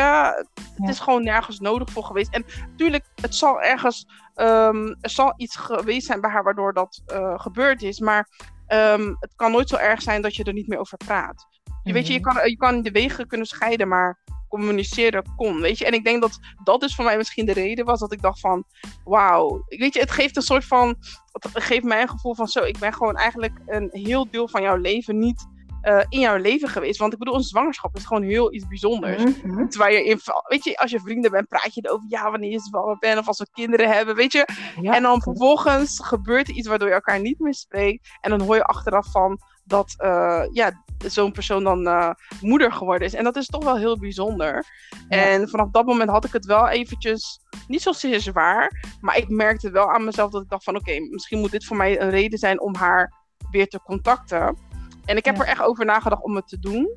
het is gewoon nergens nodig voor geweest. En natuurlijk, het zal ergens, um, er zal iets geweest zijn bij haar waardoor dat uh, gebeurd is. Maar um, het kan nooit zo erg zijn dat je er niet meer over praat. Je weet je, je mhm. kan, je kan de wegen kunnen scheiden, maar communiceren kon, weet je. En ik denk dat dat dus voor mij misschien de reden was dat ik dacht van, wauw. Weet je, het geeft een soort van, het geeft mij een gevoel van zo, ik ben gewoon eigenlijk een heel deel van jouw leven niet uh, in jouw leven geweest. Want ik bedoel, een zwangerschap is gewoon heel iets bijzonders. Mm Terwijl je in, weet je, als je vrienden bent, praat je erover, ja, wanneer je zwanger bent of als we kinderen hebben, weet je. en dan vervolgens gebeurt er iets waardoor je elkaar niet meer spreekt. En dan hoor je achteraf van dat uh, ja, zo'n persoon dan uh, moeder geworden is. En dat is toch wel heel bijzonder. En vanaf dat moment had ik het wel eventjes niet zozeer zwaar. Maar ik merkte wel aan mezelf dat ik dacht van oké, misschien moet dit voor mij een reden zijn om haar weer te contacten. En ik heb er echt over nagedacht om het te doen.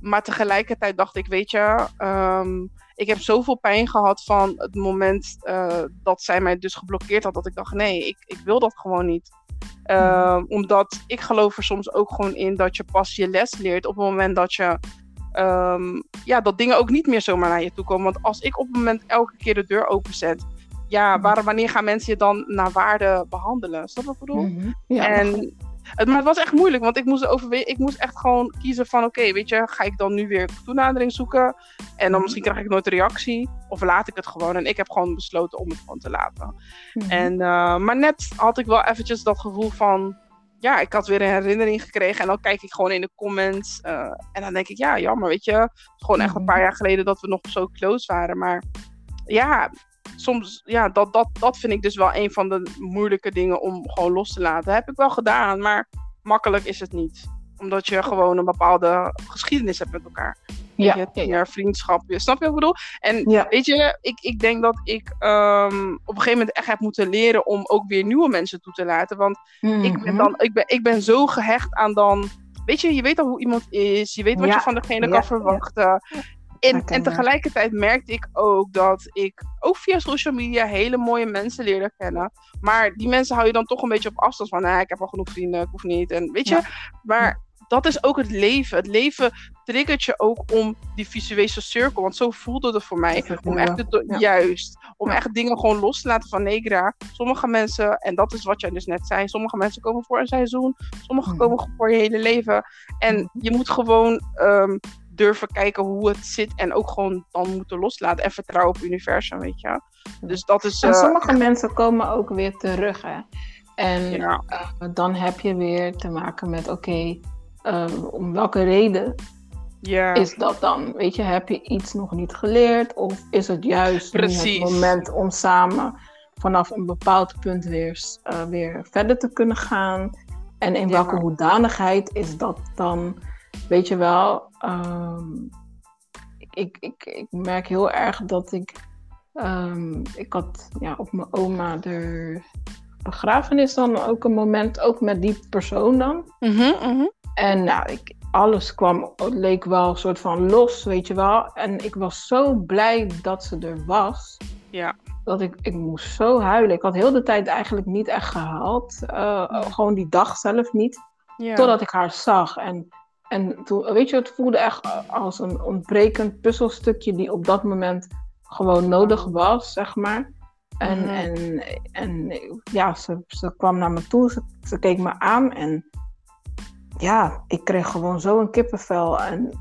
maar tegelijkertijd dacht ik, weet je, ehm, ik heb zoveel pijn gehad van het moment uh, dat zij mij dus geblokkeerd had, dat ik dacht, nee, ik, ik wil dat gewoon niet. Uh, omdat ik geloof er soms ook gewoon in dat je pas je les leert op het moment dat je um, ja, dat dingen ook niet meer zomaar naar je toe komen. Want als ik op het moment elke keer de deur openzet, ja, mhm. waar, wanneer gaan mensen je dan naar waarde behandelen? Snap je wat ik bedoel? Mm -hmm. ja, en het, maar het was echt moeilijk, want ik moest, ik moest echt gewoon kiezen van... oké, weet je, ga ik dan nu weer toenadering zoeken? En dan mhm. misschien krijg ik nooit een reactie. Of laat ik het gewoon? En ik heb gewoon besloten om het gewoon te laten. Mm-hmm. En, uh, maar net had ik wel eventjes dat gevoel van... Ja, ik had weer een herinnering gekregen. En dan kijk ik gewoon in de comments. Uh, en dan denk ik, ja, jammer, weet je. Het is gewoon echt een paar jaar geleden dat we nog zo close waren. Maar ja, soms, ja, dat, dat, dat vind ik dus wel een van de moeilijke dingen om gewoon los te laten. heb ik wel gedaan, maar makkelijk is het niet. Omdat je gewoon een bepaalde geschiedenis hebt met elkaar. Ja, je, ja, ja. vriendschap. Snap je wat ik bedoel? En ja. weet je, ik, ik denk dat ik um, op een gegeven moment echt heb moeten leren om ook weer nieuwe mensen toe te laten. Want ik, ben dan, ik, ben, ik ben zo gehecht aan dan. Weet je, je weet al hoe iemand is. Je weet wat je van degene kan verwachten. En, en tegelijkertijd merkte ik ook dat ik ook via social media hele mooie mensen leerde kennen. Maar die mensen hou je dan toch een beetje op afstand van. Nou, ik heb al genoeg vrienden, ik hoef niet. En weet je, maar dat is ook het leven. Het leven triggert je ook om die visuele cirkel. Want zo voelde het voor mij. Om echt ja. juist. Om echt dingen gewoon los te laten van Negra. Sommige mensen, en dat is wat jij dus net zei. Sommige mensen komen voor een seizoen. Sommige mm. komen voor je hele leven. En mm. je moet gewoon um, durven kijken hoe het zit. En ook gewoon dan moeten loslaten. En vertrouwen op het universum, weet je. Dus dat is... En sommige uh, mensen komen ook weer terug, hè. En ja. uh, dan heb je weer te maken met, oké, okay, um, om welke reden ja. is dat dan? Weet je, heb je iets nog niet geleerd? Of is het juist het moment om samen vanaf een bepaald punt weer, weer verder te kunnen gaan? En in welke hoedanigheid is dat dan? Weet je wel, um, ik, ik, ik merk heel erg dat ik. Um, ik had ja, op mijn oma de begrafenis dan ook een moment, ook met die persoon dan. Mm -hmm, mm -hmm. En nou, ik, alles kwam, leek wel een soort van los, weet je wel. En ik was zo blij dat ze er was. Ja. Dat ik, ik moest zo huilen. Ik had heel de tijd eigenlijk niet echt gehaald. Uh, gewoon die dag zelf niet. Ja. Totdat ik haar zag. En, en toen, weet je, het voelde echt als een ontbrekend puzzelstukje die op dat moment gewoon nodig was, zeg maar. En, mm. en, en ja, ze, ze kwam naar me toe, ze, ze keek me aan en ja, ik kreeg gewoon zo een kippenvel. En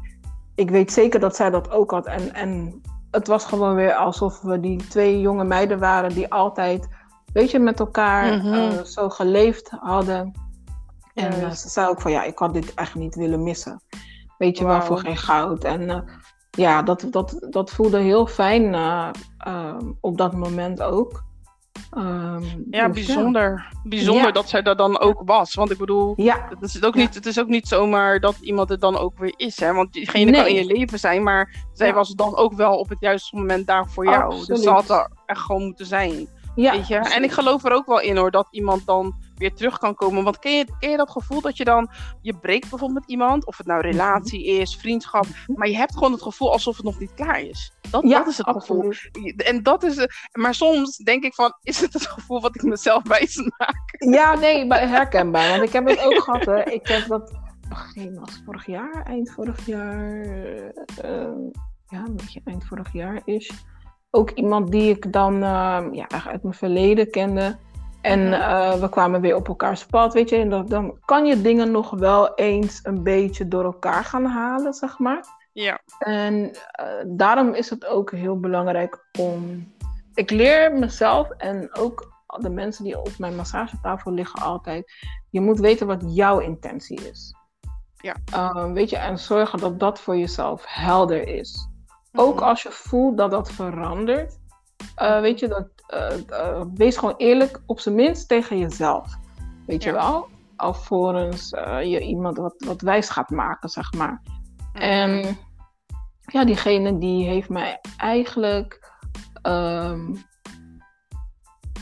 ik weet zeker dat zij dat ook had. En, en het was gewoon weer alsof we die twee jonge meiden waren die altijd, weet je, met elkaar mm-hmm. uh, zo geleefd hadden. En uh, ze zei ook van ja, ik had dit echt niet willen missen. Weet je wow. wel, voor geen goud. En uh, ja, dat, dat, dat voelde heel fijn op dat moment ook. Um, ja, dus bijzonder. Ja. Bijzonder ja. dat zij er dan ook was. Want ik bedoel, ja. het, is ook niet, het is ook niet zomaar dat iemand er dan ook weer is. Hè? Want diegene nee. kan in je leven zijn, maar zij was dan ook wel op het juiste moment daar voor jou. Absoluut. Dus ze had er echt gewoon moeten zijn. Weet je? En ik geloof er ook wel in hoor, dat iemand dan weer terug kan komen. Want ken je, ken je dat gevoel dat je dan, je breekt bijvoorbeeld met iemand, of het nou relatie is, vriendschap, maar je hebt gewoon het gevoel alsof het nog niet klaar is. Dat, ja, dat is het absoluut. gevoel. En dat is, maar soms denk ik van, is het het gevoel wat ik mezelf wijs maak? Ja, nee, maar herkenbaar. Want ik heb het ook gehad. Hè. Ik heb dat begin was vorig jaar, eind vorig jaar. Uh, ja, een beetje eind vorig jaar is. Ook iemand die ik dan uh, ja, uit mijn verleden kende. En uh, we kwamen weer op elkaars pad, weet je. En dan, dan kan je dingen nog wel eens een beetje door elkaar gaan halen, zeg maar. Ja. En uh, daarom is het ook heel belangrijk om. Ik leer mezelf en ook de mensen die op mijn massagetafel liggen altijd. Je moet weten wat jouw intentie is. Ja. Uh, weet je, en zorgen dat dat voor jezelf helder is. Ook als je voelt dat dat verandert. Weet je, dat, uh, wees gewoon eerlijk, op zijn minst tegen jezelf. Weet ja. je wel? Alvorens je iemand wat, wat wijs gaat maken, zeg maar. En ja, diegene die heeft mij eigenlijk um,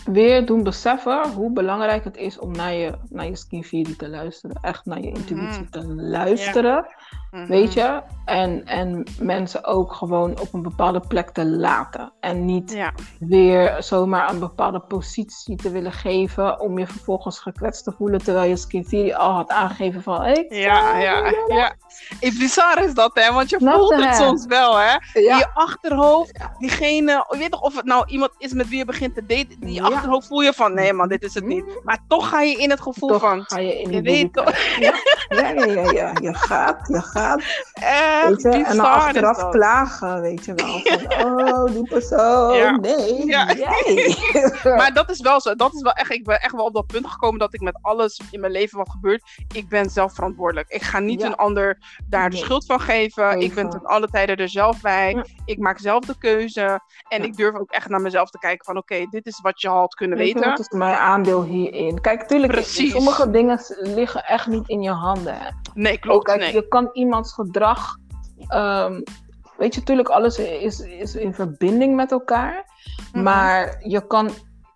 weer doen beseffen hoe belangrijk het is om naar je, naar je skin te luisteren. Echt naar je intuïtie mm. te luisteren. Ja. Mhm. Weet je? En, en mensen ook gewoon op een bepaalde plek te laten. En niet Ja, weer zomaar een bepaalde positie te willen geven om je vervolgens gekwetst te voelen. Terwijl je Skin al had aangegeven van... Ik ja, ja. ja. Eh, Bizar is dat, hè? Want je voelt het soms wel, hè? In Ja, je achterhoofd, Ja. diegene, je weet toch of het nou iemand is met wie je begint te daten, Ja. Achterhoofd voel je van, nee man, dit is het niet. Maar toch ga je in het gevoel toch van, ga je in je weet toch, Ja, ja, ja. Je gaat, je gaat. echt je? En dan achteraf weet je wel. Van, oh, die persoon. Nee, Ja. jij. Maar dat is wel zo. Dat is wel echt, ik ben echt wel op dat punt gekomen dat ik met alles in mijn leven wat gebeurt, ik ben zelf verantwoordelijk. Ik ga niet een ander daar de schuld van geven. Ik ben ten alle tijden er zelf bij. Ik maak zelf de keuze. En ik durf ook echt naar mezelf te kijken van oké, dit is wat je had kunnen weten. wat is mijn aandeel hierin? Kijk, tuurlijk, Precies. sommige dingen liggen echt niet in je handen. Hè. Nee, Ook, klopt. kijk, nee. je kan iemands gedrag. ehm, weet je, natuurlijk, alles is, is in verbinding met elkaar. Mhm. Maar je kan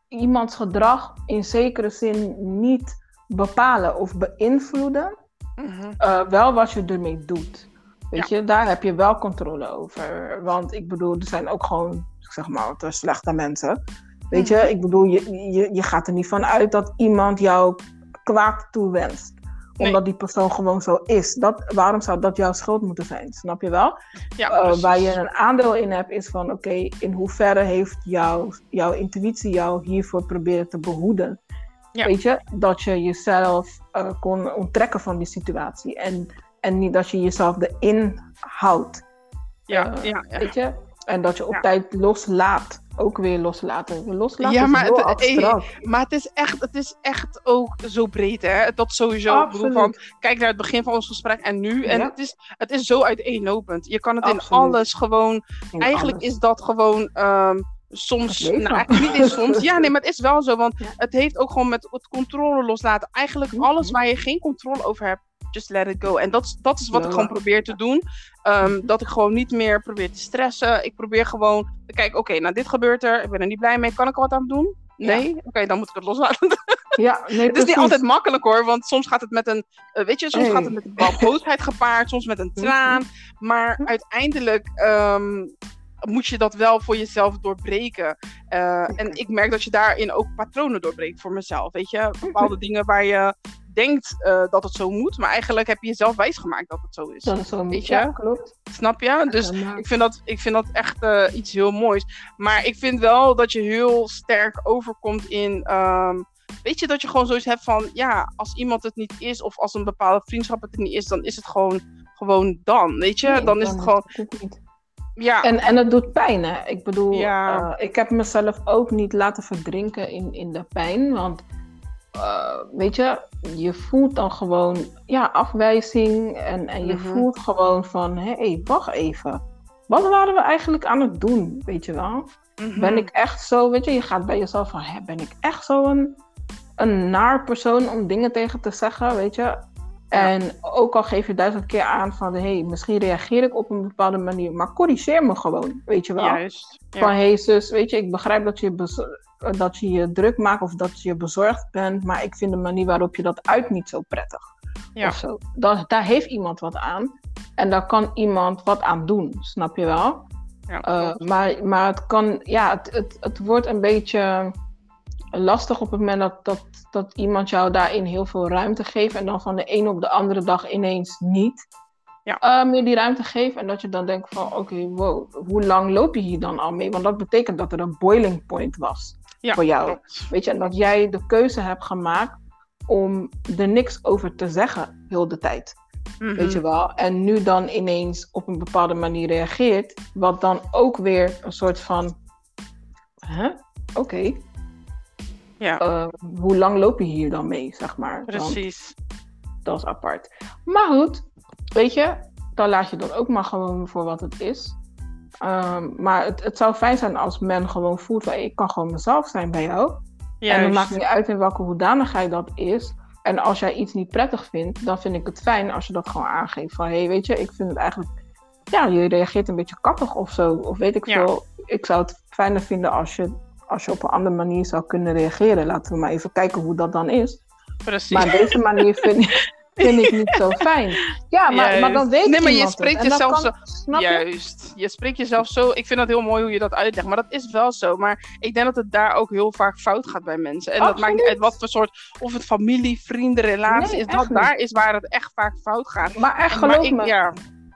iemands gedrag in zekere zin niet bepalen of beïnvloeden. Mhm. Eh, wel wat je ermee doet. Weet je, daar heb je wel controle over. Want ik bedoel, er zijn ook gewoon, zeg maar, wat slechte mensen. Weet je, ik bedoel, je, je, je gaat er niet van uit dat iemand jou kwaad toewenst. Nee. Omdat die persoon gewoon zo is. Dat, waarom zou dat jouw schuld moeten zijn? Snap je wel? Ja, Eh, waar je een aandeel in hebt, is van oké, in hoeverre heeft jouw, jouw intuïtie jou hiervoor proberen te behoeden? Ja. Weet je, dat je jezelf eh, kon onttrekken van die situatie en, en niet dat je jezelf erin houdt. ja, eh, ja, ja. Weet je? En dat je op Ja. tijd loslaat. Ook weer loslaten. Loslaten Ja, is maar heel het- abstract. Maar het is, echt, het is echt ook zo breed, hè? Dat sowieso. Van, Absoluut. kijk naar het begin van ons gesprek en nu. En Ja. het, is, het is zo uiteenlopend. Je kan het in alles gewoon. In Eigenlijk alles. is dat gewoon. ehm, soms. Nou, eigenlijk niet eens soms. Ja, nee, maar het is wel zo. Want Ja. het heeft ook gewoon met het controle loslaten. Eigenlijk Mhm. alles waar je geen controle over hebt. Just let it go. En dat, is- dat is wat ik gewoon probeer te doen. Ehm, dat ik gewoon niet meer probeer te stressen. Ik probeer gewoon te kijken, oké, nou dit gebeurt er. Ik ben er niet blij mee. Kan ik er wat aan doen? Nee? Oké, dan moet ik het loslaten. Ja, nee, Het is niet altijd makkelijk hoor, want soms gaat het met een, eh, weet je, soms Hey. gaat het met een bepaalde boosheid gepaard, soms met een traan. Maar Mhm. uiteindelijk ehm, moet je dat wel voor jezelf doorbreken. Eh, En ik merk dat je daarin ook patronen doorbreekt voor mezelf. Weet je, bepaalde Mhm. dingen waar je denkt eh, dat het zo moet, maar eigenlijk heb je jezelf wijsgemaakt dat het zo is. Dat is zo? Ja, klopt. Snap je? Dus ik vind dat, ik vind dat echt eh, iets heel moois. Maar ik vind wel dat je heel sterk overkomt in. ehm, weet je dat je gewoon zoiets hebt van. Ja, als iemand het niet is. of als een bepaalde vriendschap het niet is. dan is het gewoon, gewoon dan. Weet je? Nee, dan is het gewoon. het. Ja, En, en het doet pijn, hè? Ik bedoel, Ja. eh, ik heb mezelf ook niet laten verdrinken in, in de pijn. Want, eh, weet je, je voelt dan gewoon, ja, afwijzing. En, en je Mhm. voelt gewoon van, hé, hey, wacht even. Wat waren we eigenlijk aan het doen, weet je wel? mhm. Ben ik echt zo, weet je, je gaat bij jezelf van, hè, ben ik echt zo een, een naar persoon om dingen tegen te zeggen, weet je? En ook al geef je duizend keer aan van, hé, hey, misschien reageer ik op een bepaalde manier, maar corrigeer me gewoon, weet je wel? Juist. Ja. Van, hé hey, zus, weet je, ik begrijp dat je, dat je je druk maakt of dat je bezorgd bent, maar ik vind de manier waarop je dat uit niet zo prettig. Ja. Of zo. Dat, daar heeft iemand wat aan en daar kan iemand wat aan doen, snap je wel? Ja, Uh, klopt. maar, maar het kan, ja, het, het, het wordt een beetje lastig op het moment dat, dat, dat iemand jou daarin heel veel ruimte geeft en dan van de ene op de andere dag ineens niet Ja. uh, meer die ruimte geeft. En dat je dan denkt van, oké, wow, hoe lang loop je hier dan al mee? Want dat betekent dat er een boiling point was ja, voor jou. klopt. Weet je, en dat jij de keuze hebt gemaakt om er niks over te zeggen heel de tijd. Mhm. Weet je wel? En nu dan ineens op een bepaalde manier reageert, wat dan ook weer een soort van. Hè? Oké, Ja, eh, hoe lang loop je hier dan mee, zeg maar? Want precies. dat is apart. Maar goed, weet je, dan laat je dat ook maar gewoon voor wat het is. Ehm, maar het, het zou fijn zijn als men gewoon voelt van ik kan gewoon mezelf zijn bij jou. En Juist. maakt niet uit in welke hoedanigheid dat is. En als jij iets niet prettig vindt, dan vind ik het fijn als je dat gewoon aangeeft. Van hé, hey, weet je, ik vind het eigenlijk. Ja, je reageert een beetje kappig of zo. Of weet ik Ja. veel. Ik zou het fijner vinden als je, als je op een andere manier zou kunnen reageren. Laten we maar even kijken hoe dat dan is. Precies. Maar deze manier vind ik. vind ik niet zo fijn. Ja, maar, maar dan weet Nee, maar je het. spreekt jezelf kan- zo. Je? Juist. Je spreekt jezelf zo. Ik vind dat heel mooi hoe je dat uitlegt. Maar dat is wel zo. Maar ik denk dat het daar ook heel vaak fout gaat bij mensen. En dat maakt niet uit wat voor soort. Of het familie, vrienden, relatie Nee, is. Dat niet. daar is waar het echt vaak fout gaat. Maar echt maar geloof ik, me, ja.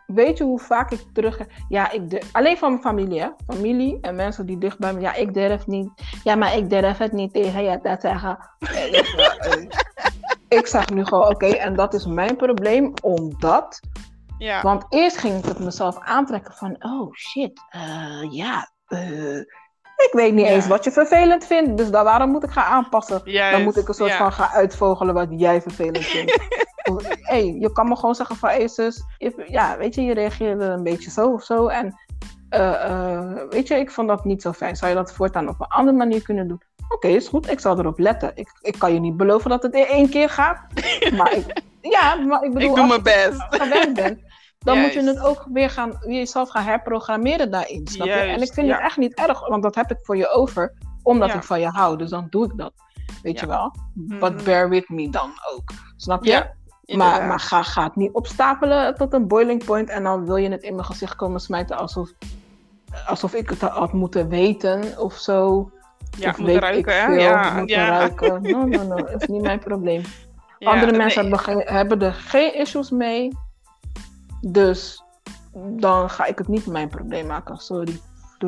weet je hoe vaak ik terug... Ja, ik durf... alleen van mijn familie, hè. Familie en mensen die dicht bij me... Ja, ik durf niet. Ja, maar ik durf het niet tegen je te zeggen. Ik- zeg nu gewoon, oké, en dat is mijn probleem, omdat... ja. Want eerst ging ik het mezelf aantrekken van... Oh, shit, eh, ja... eh, ik weet niet Ja. eens wat je vervelend vindt, dus dan, waarom moet ik gaan aanpassen? Juist, Dan moet ik een soort ja. van gaan uitvogelen wat jij vervelend vindt. Hey, je kan me gewoon zeggen van, hey zus, if- ja, weet je, je reageerde een beetje zo of zo. En eh, eh, weet je, ik vond dat niet zo fijn. Zou je dat voortaan op een andere manier kunnen doen? Oké, is goed, ik zal erop letten. Ik, ik kan je niet beloven dat het in één keer gaat. Maar ik, ja, maar ik bedoel, Ik doe als mijn je best. gewend bent, dan moet je het ook weer gaan, jezelf gaan herprogrammeren daarin. Snap je? En ik vind ja. het echt niet erg, want dat heb ik voor je over, omdat Ja. ik van je hou. Dus dan doe ik dat. Weet Ja. je wel? But Mhm. bear with me dan ook. Snap je? Maar maar ga, ga het niet opstapelen tot een boiling point en dan wil je het in mijn gezicht komen smijten alsof, alsof ik het had moeten weten of zo. ja, of moet ruiken, veel, Ja, moeten ja. ruiken. No, no, no, dat is niet mijn probleem. Ja, Andere nee. mensen hebben, hebben er geen issues mee. Dus dan ga ik het niet mijn probleem maken. Sorry.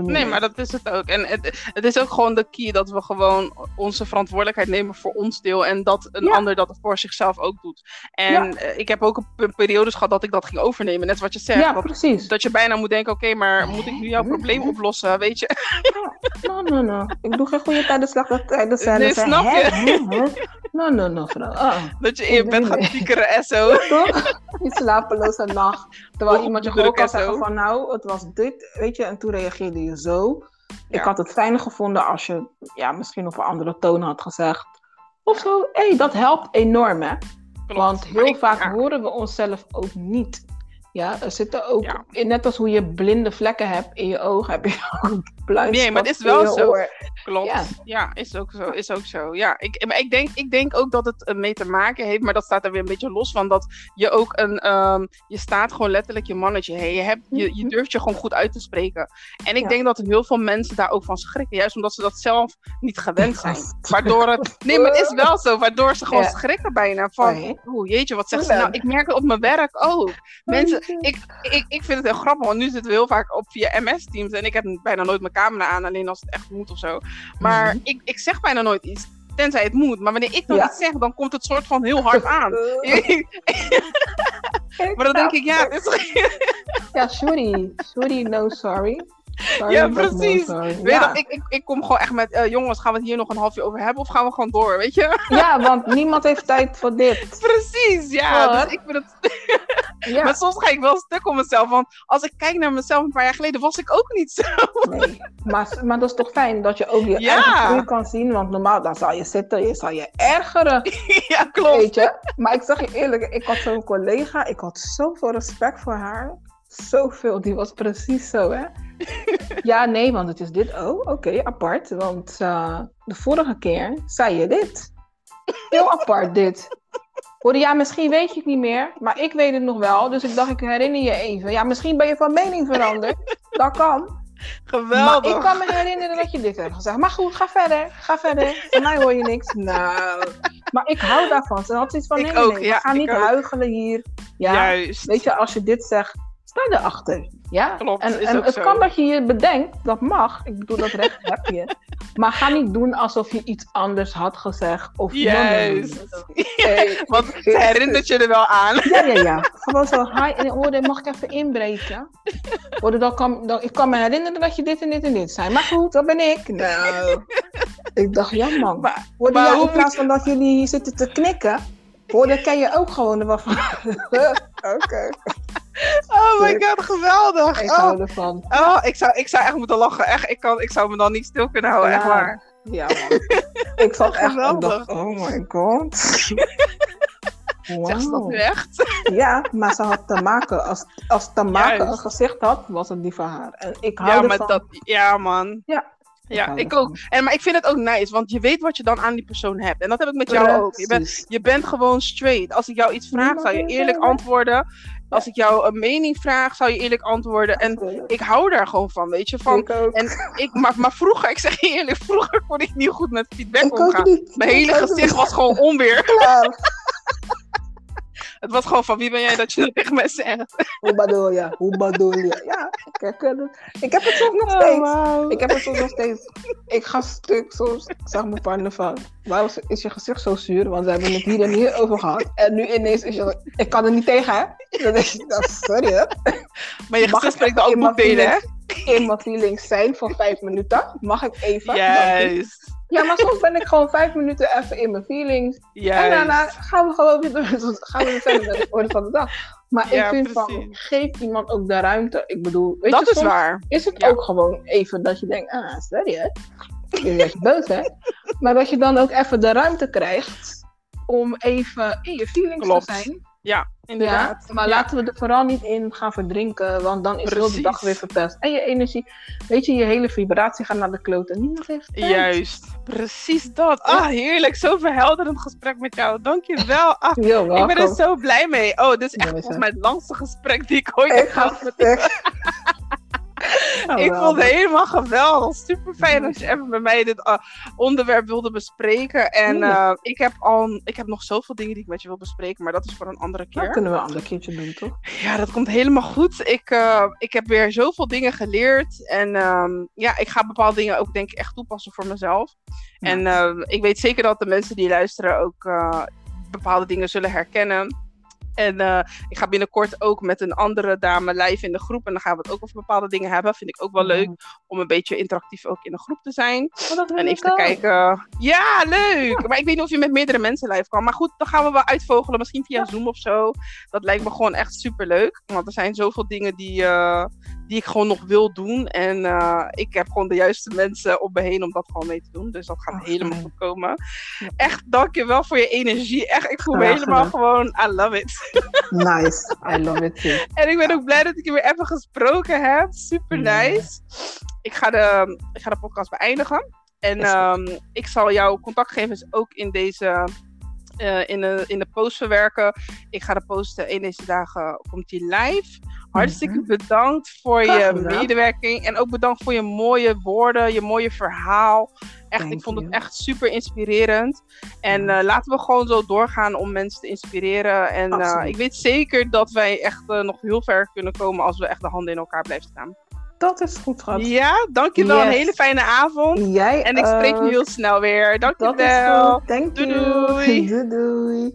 Nee, mee. maar dat is het ook. En het, het is ook gewoon de key dat we gewoon onze verantwoordelijkheid nemen voor ons deel. En dat een Ja. ander dat voor zichzelf ook doet. En Ja. eh, ik heb ook een pe- periodes gehad dat ik dat ging overnemen. Net wat je zegt. Ja, dat, precies. dat je bijna moet denken, oké, maar moet ik nu jouw probleem oplossen? Weet je? No, no, no. Ik doe geen goede tijden, slechte tijden. Zijn Nee, snap je? hè, hè? No, no, no, vrouw. Ah. Dat je in je bed gaat niet. piekeren en zo. Slapeloze nacht. Terwijl iemand je gewoon kan en zeggen van nou, het was dit, weet je, en toen reageerde je zo. Ik had het fijner gevonden als je ja, misschien op een andere toon had gezegd. Of zo. Hé, hey, dat helpt enorm, hè? Klopt. Want heel vaak ja. horen we onszelf ook niet. Ja, er zitten ook, Ja. net als hoe je blinde vlekken hebt in je oog, heb je ook blind Nee, maar het is wel zo. oor. Klopt. Ja. Ja. is ook zo. Is ook zo. Ja, ik, maar ik, denk, ik denk ook dat het ermee te maken heeft, maar dat staat er weer een beetje los van. Dat je ook een. ehm, je staat gewoon letterlijk je mannetje. Hè? Je, hebt, je, je Mhm. durft je gewoon goed uit te spreken. En ik Ja. denk dat heel veel mensen daar ook van schrikken. Juist omdat ze dat zelf niet gewend zijn. Waardoor het. Nee, maar het is wel zo. Waardoor ze gewoon schrikken bijna. Van. Oeh, jeetje, wat zegt ze nou? Ik merk het op mijn werk ook. Mensen, jeetje. Ik, ik, ik vind het heel grappig, want nu zitten we heel vaak op via MS-teams. En ik heb bijna nooit mijn camera aan, alleen als het echt moet of zo. Maar Mhm. ik, ik zeg bijna nooit iets, tenzij het moet. Maar wanneer ik dan Ja. iets zeg, dan komt het soort van heel hard aan. maar dan denk ik, ja, is... Ja, sorry. Sorry, no sorry. Sorry, Ja, precies. Weet Ja. dat ik, ik, ik kom gewoon echt met, eh, jongens, gaan we het hier nog een half uur over hebben? Of gaan we gewoon door, weet je? ja, want niemand heeft tijd voor dit. Precies, ja. Dus ik vind het... Ja. Maar soms ga ik wel stuk op mezelf. Want als ik kijk naar mezelf een paar jaar geleden, was ik ook niet zo. Nee, maar, maar dat is toch fijn dat je ook je Ja. eigen groei kan zien. Want normaal dan zal je zitten, je zal je ergeren, ja, klopt. weet je. Maar ik zeg je eerlijk, ik had zo'n collega, ik had zoveel respect voor haar. Zoveel, die was precies zo, hè. Ja, nee, want het is dit. Oh, oké, apart. Want eh, de vorige keer zei je dit. Heel apart dit. Hoorde, ja, misschien weet je het niet meer, maar ik weet het nog wel. Dus ik dacht, ik herinner je even. Ja, misschien ben je van mening veranderd. Dat kan. Geweldig. Maar ik kan me herinneren dat je dit hebt gezegd. Maar goed, ga verder. Ga verder. Van mij hoor je niks. Nou. Maar ik hou daarvan. Ze had iets van, Ik nee, nee, ook, nee, ja, we gaan ik niet ook. huigelen hier. Ja, Juist. weet je, als je dit zegt, sta erachter. Ja, Klopt, en, het zo. kan dat je je bedenkt, dat mag. Ik bedoel, dat recht heb je. Maar ga niet doen alsof je iets anders had gezegd. Of Juist. Hey, Want herinnert je er wel aan. ja, ja, ja. Gewoon zo, hi, en hoorde, mag ik even inbreken? Dan kan, dan, ik kan me herinneren dat je dit en dit en dit zei. Maar goed, dat ben ik. Nou, ik dacht, ja man. Maar, Hoorde, maar ja, hoe in plaats van dat jullie hier zitten te knikken, hoorde, ken je ook gewoon er van. Oké, oh my god, geweldig. ik Oh, hou ervan. oh, ik, zou, ik zou echt moeten lachen. Echt, ik, kan, ik zou me dan niet stil kunnen houden, echt Ja. waar. Ja man. Ik echt, ik Geweldig. oh my god. Zeg ze dat nu echt? Ja, maar ze had te maken. Als, als te maken een gezicht had, was het die van haar. En ik hou Ja, ervan. maar dat, ja man. Ja. Ja, ik ervan. ook. En, maar ik vind het ook nice, want je weet wat je dan aan die persoon hebt. En dat heb ik met jou ook. Je bent, je bent gewoon straight. Als ik jou iets vraag, zou je eerlijk antwoorden. Als ik jou een mening vraag, zou je eerlijk antwoorden. En ik hou daar gewoon van, weet je. Van, ik en ik, maar, maar vroeger, ik zeg je eerlijk, vroeger kon ik niet goed met feedback Ik omgaan. Mijn hele gezicht niet. was gewoon onweer. Klaar. Het was gewoon van, wie ben jij dat je dat tegen mij zegt? Hoe bedoel je? Hoe bedoel je? Ja, ik het. Ik heb het soms nog Oh, steeds. Ik heb het soms nog steeds. Ik ga stuk soms. Ik zeg mijn partner van. Waarom is je gezicht zo zuur? Want we hebben het hier en hier over gehad. En nu ineens is je. Ik kan er niet tegen, hè? Denk je, nou, sorry, hè? Maar je Mag gezicht spreekt ook boekdelen, hè? In mijn feelings zijn voor vijf minuten. Mag ik even? Juist. Ja, maar soms ben ik gewoon vijf minuten even in mijn feelings. En daarna gaan we gewoon weer door. Gaan we weer verder met de orde van de dag. Maar Ja, ik vind van, geef iemand ook de ruimte. Ik bedoel, weet dat je, is soms waar. is het Ja. ook gewoon even dat je denkt, ah, sorry hè. Je boos bent. Maar dat je dan ook even de ruimte krijgt om even in je feelings Klopt. te zijn. Ja, inderdaad. Ja, maar Ja. laten we er vooral niet in gaan verdrinken, want dan is heel de dag weer verpest. En je energie, weet je, je hele vibratie gaat naar de kloten. Niemand heeft tijd. Juist, precies dat. Ah, heerlijk. Zo verhelderend gesprek met jou. Dankjewel. Ah, Yo, ik ben er zo blij mee. Oh, dit is echt Ja, volgens zo. mij het langste gesprek die ik ooit heb gehad. stuk. Ik vond het helemaal geweldig. Super fijn dat je even met mij dit ah, onderwerp wilde bespreken. En eh, ik, heb al, ik heb nog zoveel dingen die ik met je wil bespreken, maar dat is voor een andere Dat keer. kunnen we een ander keertje doen, toch? Ja, dat komt helemaal goed. Ik, eh, ik heb weer zoveel dingen geleerd. En ehm, ja, ik ga bepaalde dingen ook denk ik echt toepassen voor mezelf. En eh, ik weet zeker dat de mensen die luisteren ook eh, bepaalde dingen zullen herkennen. En eh, ik ga binnenkort ook met een andere dame live in de groep. En dan gaan we het ook over bepaalde dingen hebben. Vind ik ook wel leuk om een beetje interactief ook in de groep te zijn. Oh, dat En even te kijken. Ja, leuk! Maar ik weet niet of je met meerdere mensen live kan. Maar goed, dan gaan we wel uitvogelen. Misschien via Ja. Zoom of zo. Dat lijkt me gewoon echt super leuk. Want er zijn zoveel dingen die, eh, die ik gewoon nog wil doen. En eh, ik heb gewoon de juiste mensen om me heen om dat gewoon mee te doen. Dus dat gaat Oh, helemaal goed komen. Echt, dankjewel voor je energie. Echt, ik voel me Graag helemaal gedaan. gewoon, I love it. Nice. I love it too. En ik ben ook blij dat ik je weer even gesproken heb. Super nice. Ik, ga de, ik ga de podcast beëindigen. En ehm, ik zal jouw contactgevens ook in deze. eh, in, de, in de post verwerken. Ik ga de post eh, een deze dagen komt die live. Hartstikke Mhm. bedankt voor Graag je medewerking. En ook bedankt voor je mooie woorden, je mooie verhaal. Echt, Thank ik vond het echt super inspirerend. En eh, laten we gewoon zo doorgaan om mensen te inspireren. En eh, ik weet zeker dat wij echt eh, nog heel ver kunnen komen als we echt de handen in elkaar blijven staan. Dat is goed, schat. Ja, dankjewel. Een hele fijne avond. Jij En ik spreek je heel snel weer. Dankjewel. Doei, doei. doei. doei.